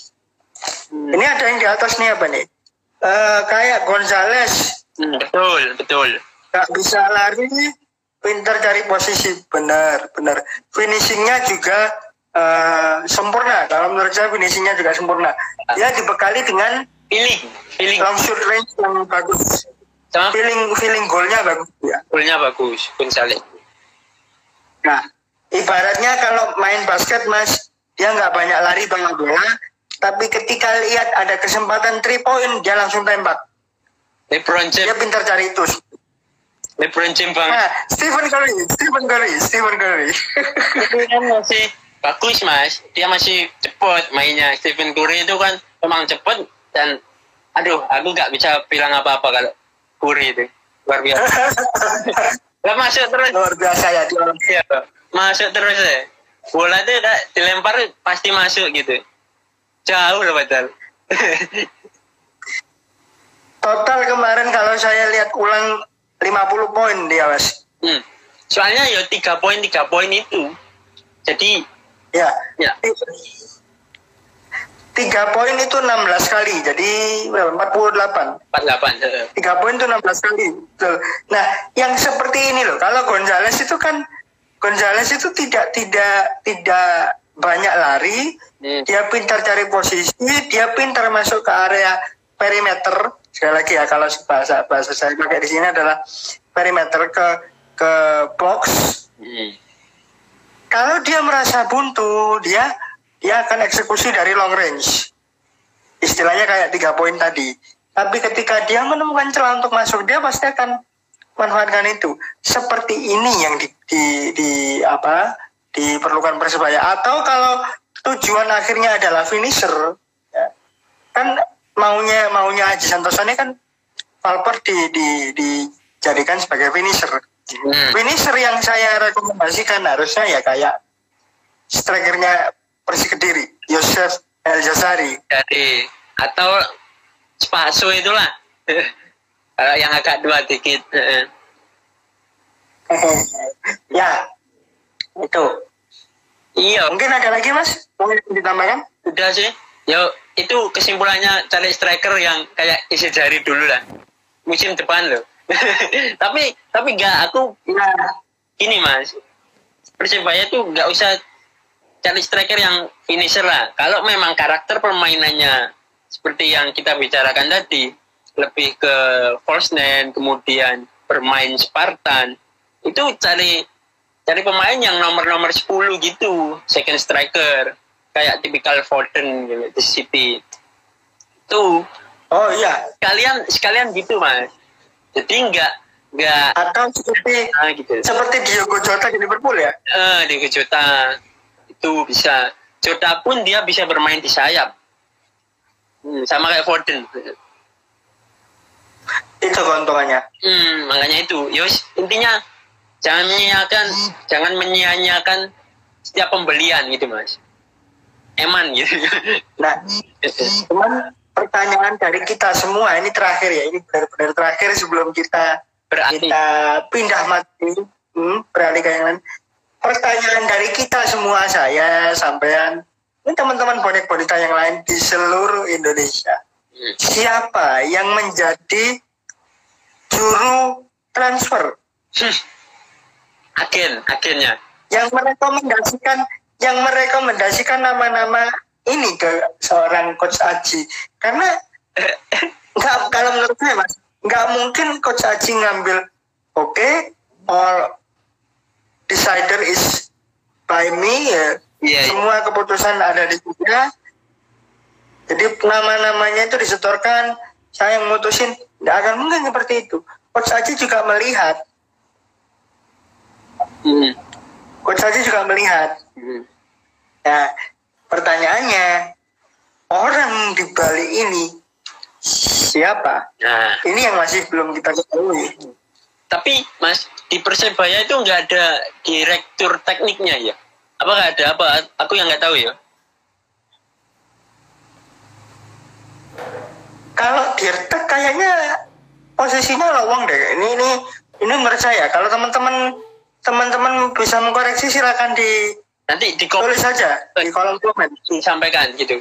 [SPEAKER 1] Hmm. Ini ada yang di atas nih apa nih? Uh, kayak Gonzales.
[SPEAKER 2] Hmm, betul, betul.
[SPEAKER 1] Gak bisa lari, pintar cari posisi, benar, benar. Finishingnya juga uh, sempurna. Kalau menurut saya finishingnya juga sempurna. Dia dibekali dengan
[SPEAKER 2] feeling, feeling.
[SPEAKER 1] long shoot range yang bagus. Sama feeling, feeling golnya bagus. Ya.
[SPEAKER 2] Golnya bagus, Gonzales.
[SPEAKER 1] Nah, ibaratnya kalau main basket mas, dia nggak banyak lari banyak bola, tapi ketika lihat ada kesempatan three point, dia langsung tembak.
[SPEAKER 2] LeBron James.
[SPEAKER 1] Dia pintar cari itu.
[SPEAKER 2] LeBron James bang.
[SPEAKER 1] Nah, Stephen Curry, Stephen Curry, Stephen Curry.
[SPEAKER 2] kan masih bagus mas. Dia masih cepat mainnya. Stephen Curry itu kan memang cepat dan aduh, aku nggak bisa bilang apa-apa kalau Curry itu luar biasa. Gak masuk terus.
[SPEAKER 1] Luar biasa ya dia.
[SPEAKER 2] Ya, masuk terus ya. Bola itu dilempar pasti masuk gitu. Jauh loh padahal.
[SPEAKER 1] Total kemarin kalau saya lihat ulang 50 poin dia mas.
[SPEAKER 2] Hmm. Soalnya ya tiga poin tiga poin itu. Jadi
[SPEAKER 1] ya. Ya. Tiga poin itu 16 kali, jadi 48.
[SPEAKER 2] 48.
[SPEAKER 1] Tiga poin itu 16 kali. Betul. Nah, yang seperti ini loh, kalau Gonzales itu kan Gonzales itu tidak tidak tidak banyak lari, hmm. dia pintar cari posisi, dia pintar masuk ke area perimeter. Sekali lagi ya kalau bahasa bahasa saya pakai di sini adalah perimeter ke ke box. Hmm. Kalau dia merasa buntu, dia dia akan eksekusi dari long range. Istilahnya kayak tiga poin tadi. Tapi ketika dia menemukan celah untuk masuk, dia pasti akan manfaatkan itu. Seperti ini yang di, di, di apa diperlukan persebaya atau kalau tujuan akhirnya adalah finisher ya, kan maunya maunya Haji Santoso ini kan Valper di, di, dijadikan sebagai finisher hmm. finisher yang saya rekomendasikan harusnya ya kayak strikernya Persi Kediri Yosef El Jazari
[SPEAKER 2] jadi atau Spaso itulah. Yang agak dua dikit
[SPEAKER 1] ya itu.
[SPEAKER 2] Iya.
[SPEAKER 1] Mungkin ada lagi mas? Mau ditambahkan?
[SPEAKER 2] Udah sih. Ya itu kesimpulannya cari striker yang kayak isi jari dulu lah. Musim depan loh. tapi tapi enggak aku ya, gini mas. Persebaya tuh nggak usah cari striker yang finisher lah. Kalau memang karakter permainannya seperti yang kita bicarakan tadi lebih ke false nine kemudian bermain Spartan itu cari cari pemain yang nomor-nomor 10 gitu second striker. Kayak tipikal Foden gitu di City. Tuh
[SPEAKER 1] oh iya.
[SPEAKER 2] Sekalian sekalian gitu mas jadi enggak enggak
[SPEAKER 1] atau seperti nah, gitu. seperti Diogo Jota di Liverpool ya?
[SPEAKER 2] Eh Diogo Jota. Itu bisa. Jota pun dia bisa bermain di sayap. Hmm, sama kayak Foden.
[SPEAKER 1] Itu keuntungannya.
[SPEAKER 2] Hmm, makanya itu. Yos intinya jangan menyanyiakan jangan menyia-nyiakan setiap pembelian gitu mas. Eman gitu.
[SPEAKER 1] Nah cuman pertanyaan dari kita semua ini terakhir ya ini benar-benar terakhir sebelum kita berarti. kita pindah mati hmm, beralih ke yang lain pertanyaan dari kita semua saya sampean ini teman-teman bonek bonita yang lain di seluruh Indonesia hmm. siapa yang menjadi juru transfer hmm.
[SPEAKER 2] agen agennya
[SPEAKER 1] yang merekomendasikan yang merekomendasikan nama-nama ini ke seorang coach Aji. Karena nggak kalau menurut saya mas nggak mungkin coach Aji ngambil oke okay, all decider is by me ya. Yeah, semua yeah. keputusan ada di dia jadi nama-namanya itu disetorkan saya yang mutusin. Nggak akan mungkin seperti itu. Coach Aji juga melihat. Hmm. coach Aji juga melihat. Hmm. nah pertanyaannya orang di Bali ini siapa? Nah, ini yang masih belum kita ketahui.
[SPEAKER 2] Tapi Mas di Persebaya itu nggak ada direktur tekniknya ya? Apakah ada apa? Aku yang nggak tahu ya.
[SPEAKER 1] Kalau direktur kayaknya posisinya lowong deh. Ini ini ini menurut saya. Kalau teman-teman teman-teman bisa mengkoreksi silakan di
[SPEAKER 2] Nanti di
[SPEAKER 1] tulis saja di kolom komen
[SPEAKER 2] disampaikan gitu.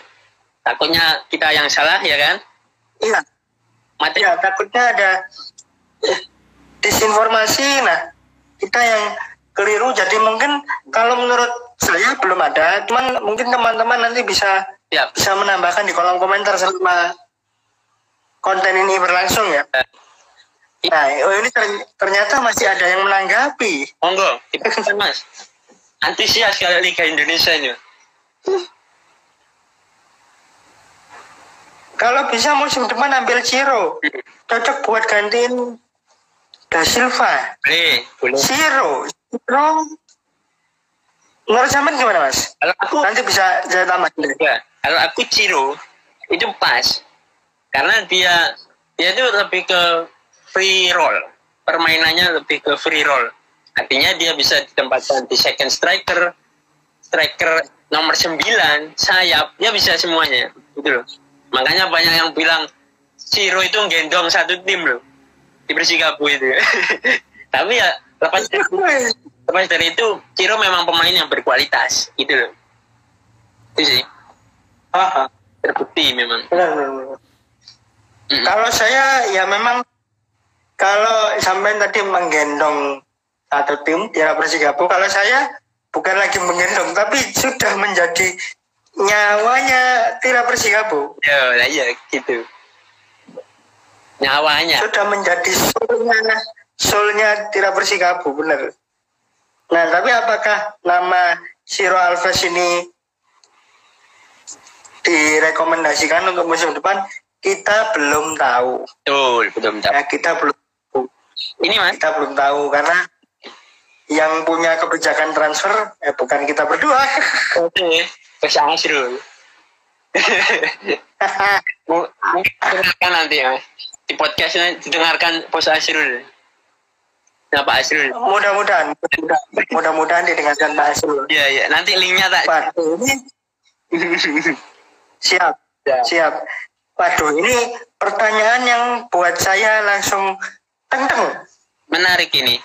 [SPEAKER 2] Takutnya kita yang salah ya kan?
[SPEAKER 1] Iya. Mati. Ya, takutnya ada disinformasi. Nah, kita yang keliru. Jadi mungkin kalau menurut saya belum ada. Cuman mungkin teman-teman nanti bisa ya. bisa menambahkan di kolom komentar selama konten ini berlangsung ya. ya. Nah, oh ini ternyata masih ada yang menanggapi.
[SPEAKER 2] Monggo, kita mas antusias kalau Liga Indonesia ini.
[SPEAKER 1] Kalau bisa musim depan ambil Ciro, cocok buat gantiin Da Silva.
[SPEAKER 2] Boleh, boleh.
[SPEAKER 1] Ciro, Ciro. Menurut zaman gimana mas?
[SPEAKER 2] Kalau aku
[SPEAKER 1] nanti bisa saya tambah.
[SPEAKER 2] Ya, kalau aku Ciro itu pas, karena dia dia itu lebih ke free roll, permainannya lebih ke free roll Artinya dia bisa ditempatkan di second striker, striker nomor 9, sayap, dia bisa semuanya. Gitu loh. Makanya banyak yang bilang Ciro itu gendong satu tim loh di Persikabo itu. Tapi ya lepas dari, lepas dari itu Ciro memang pemain yang berkualitas gitu loh. Itu sih.
[SPEAKER 1] Aha.
[SPEAKER 2] Terbukti memang.
[SPEAKER 1] Benar, benar, benar. Mm -hmm. Kalau saya ya memang kalau sampai tadi menggendong atau tim Tiara Persikabo kalau saya bukan lagi menggendong tapi sudah menjadi nyawanya Tira Persikabo
[SPEAKER 2] ya iya gitu. Nyawanya.
[SPEAKER 1] Sudah menjadi soulnya soulnya Tira Persikabo benar. Nah tapi apakah nama Siro Alves ini direkomendasikan untuk musim depan? Kita belum tahu.
[SPEAKER 2] Betul belum tahu.
[SPEAKER 1] Ya, kita belum
[SPEAKER 2] ini mas?
[SPEAKER 1] Kita belum tahu karena yang punya kebijakan transfer eh bukan kita berdua.
[SPEAKER 2] Oke, Bos Asrul. Mungkin nanti ya di podcastnya didengarkan Bos Asrul. Nah Pak Asrul.
[SPEAKER 1] Mudah-mudahan, mudah-mudahan didengarkan Pak Asrul.
[SPEAKER 2] Iya iya, nanti linknya tak.
[SPEAKER 1] Waduh ini siap, ya. siap. Waduh ini pertanyaan yang buat saya langsung tenteng.
[SPEAKER 2] Menarik ini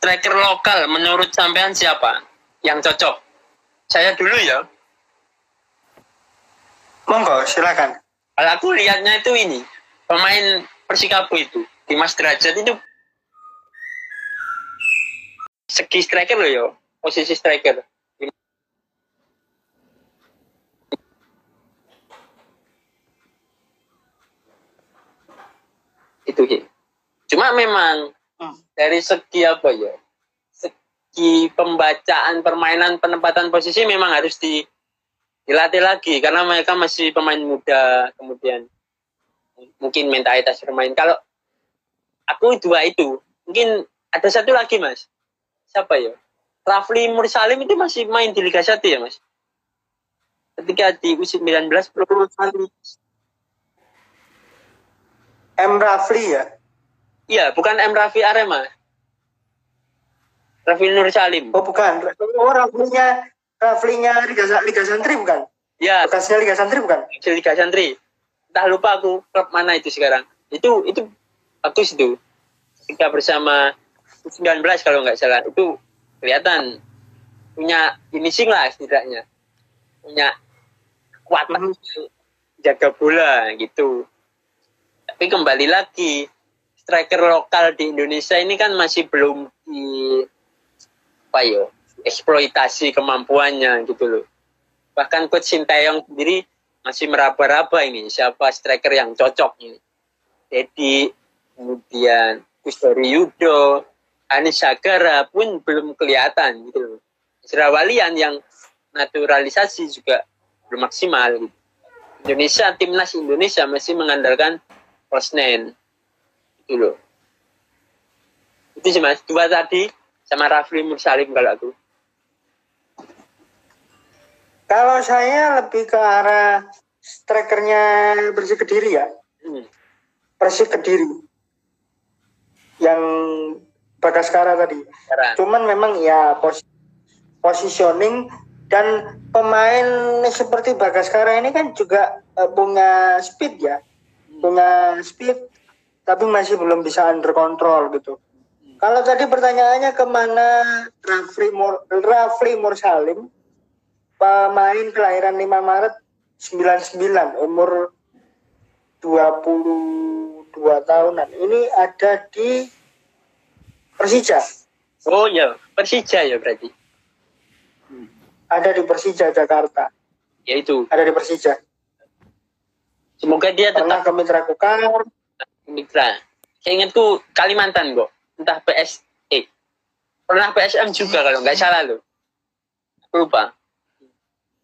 [SPEAKER 2] striker lokal menurut sampean siapa yang cocok? Saya dulu ya.
[SPEAKER 1] Monggo, silakan.
[SPEAKER 2] Kalau aku lihatnya itu ini pemain Persikapu itu Dimas Derajat itu segi striker loh yo posisi striker itu sih cuma memang. Dari segi apa ya? Segi pembacaan permainan penempatan posisi memang harus di dilatih lagi karena mereka masih pemain muda kemudian mungkin mentalitas bermain. Kalau aku dua itu mungkin ada satu lagi mas. Siapa ya? Rafli Mursalim itu masih main di Liga 1 ya mas? Ketika di U19
[SPEAKER 1] perlu M Rafli ya?
[SPEAKER 2] Iya, bukan M Rafli Arema. Rafli Nur Salim.
[SPEAKER 1] Oh bukan. Oh Raflinya Raflinya Liga, Liga Santri bukan?
[SPEAKER 2] Iya.
[SPEAKER 1] Bekasnya Liga Santri bukan?
[SPEAKER 2] Liga Santri. Entah lupa aku klub mana itu sekarang. Itu itu bagus itu. Ketika bersama 19 kalau nggak salah itu kelihatan punya finishing lah setidaknya punya kekuatan hmm. jaga bola gitu tapi kembali lagi striker lokal di Indonesia ini kan masih belum di apa ya eksploitasi kemampuannya gitu loh. Bahkan coach Sintayong sendiri masih meraba-raba ini siapa striker yang cocok ini. Jadi kemudian Kustori Yudo Anis Sagara pun belum kelihatan gitu loh. Serawalian yang naturalisasi juga belum maksimal gitu. Indonesia timnas Indonesia masih mengandalkan Rosnen itu loh itu sih mas. Dua tadi sama Rafli Mursalim kalau aku.
[SPEAKER 1] Kalau saya lebih ke arah strikernya bersih kediri ya? Hmm. bersih kediri. Yang Bagaskara tadi. Sekarang. cuman memang ya pos positioning dan pemain seperti Bagaskara ini kan juga uh, punya speed ya. Punya speed tapi masih belum bisa under control gitu. Kalau tadi pertanyaannya ke mana Rafli Mur Rafli Mursalim pemain kelahiran 5 Maret 99 umur 22 tahunan ini ada di Persija.
[SPEAKER 2] Oh ya, Persija ya berarti.
[SPEAKER 1] Ada di Persija Jakarta.
[SPEAKER 2] Ya itu.
[SPEAKER 1] Ada di Persija.
[SPEAKER 2] Semoga dia
[SPEAKER 1] tetap ke Mitra Kukar.
[SPEAKER 2] Mitra. Saya ingatku Kalimantan kok. Entah PS eh pernah PSM juga kalau nggak salah loh. Lupa.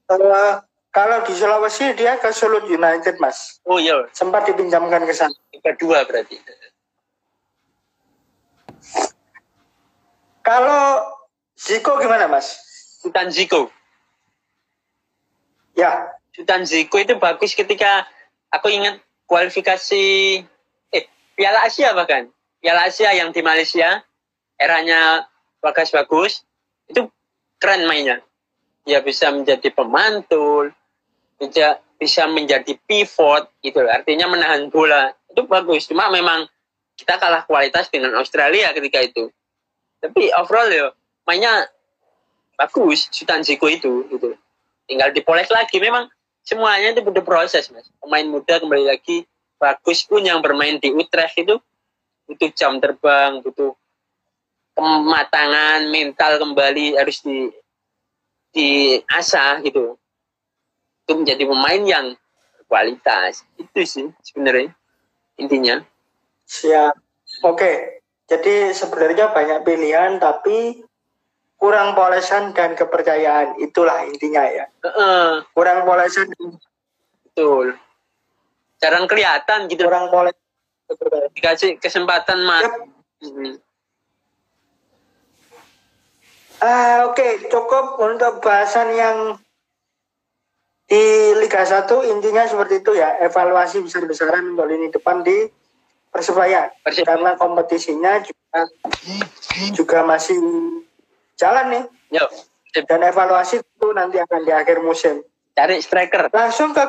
[SPEAKER 1] Uh, kalau di Sulawesi dia ke Sulut United mas.
[SPEAKER 2] Oh iya.
[SPEAKER 1] Sempat dipinjamkan ke sana.
[SPEAKER 2] Kedua berarti.
[SPEAKER 1] Kalau Ziko gimana mas?
[SPEAKER 2] Sultan Ziko.
[SPEAKER 1] Ya.
[SPEAKER 2] Sultan Ziko itu bagus ketika aku ingat kualifikasi Piala Asia bahkan. Piala Asia yang di Malaysia eranya bagus bagus itu keren mainnya. Dia bisa menjadi pemantul bisa bisa menjadi pivot gitu artinya menahan bola. Itu bagus. Cuma memang kita kalah kualitas dengan Australia ketika itu. Tapi overall ya mainnya bagus. Sultan Ziko itu gitu. Tinggal dipoles lagi. Memang semuanya itu butuh proses mas. Pemain muda kembali lagi bagus pun yang bermain di Utrecht itu. Butuh jam terbang butuh kematangan mental kembali harus di di asah gitu. Itu menjadi pemain yang berkualitas. Itu sih sebenarnya intinya.
[SPEAKER 1] Siap. Oke. Jadi sebenarnya banyak pilihan tapi kurang polesan dan kepercayaan. Itulah intinya ya. Uh, kurang polesan.
[SPEAKER 2] Betul jarang kelihatan gitu
[SPEAKER 1] kurang poles
[SPEAKER 2] dikasih kesempatan mas yep.
[SPEAKER 1] hmm. ah oke okay. cukup untuk bahasan yang di Liga 1 intinya seperti itu ya evaluasi besar-besaran untuk lini depan di Persebaya karena kompetisinya juga juga masih jalan nih.
[SPEAKER 2] Yuk.
[SPEAKER 1] Dan evaluasi itu nanti akan di akhir musim.
[SPEAKER 2] Cari striker.
[SPEAKER 1] Langsung ke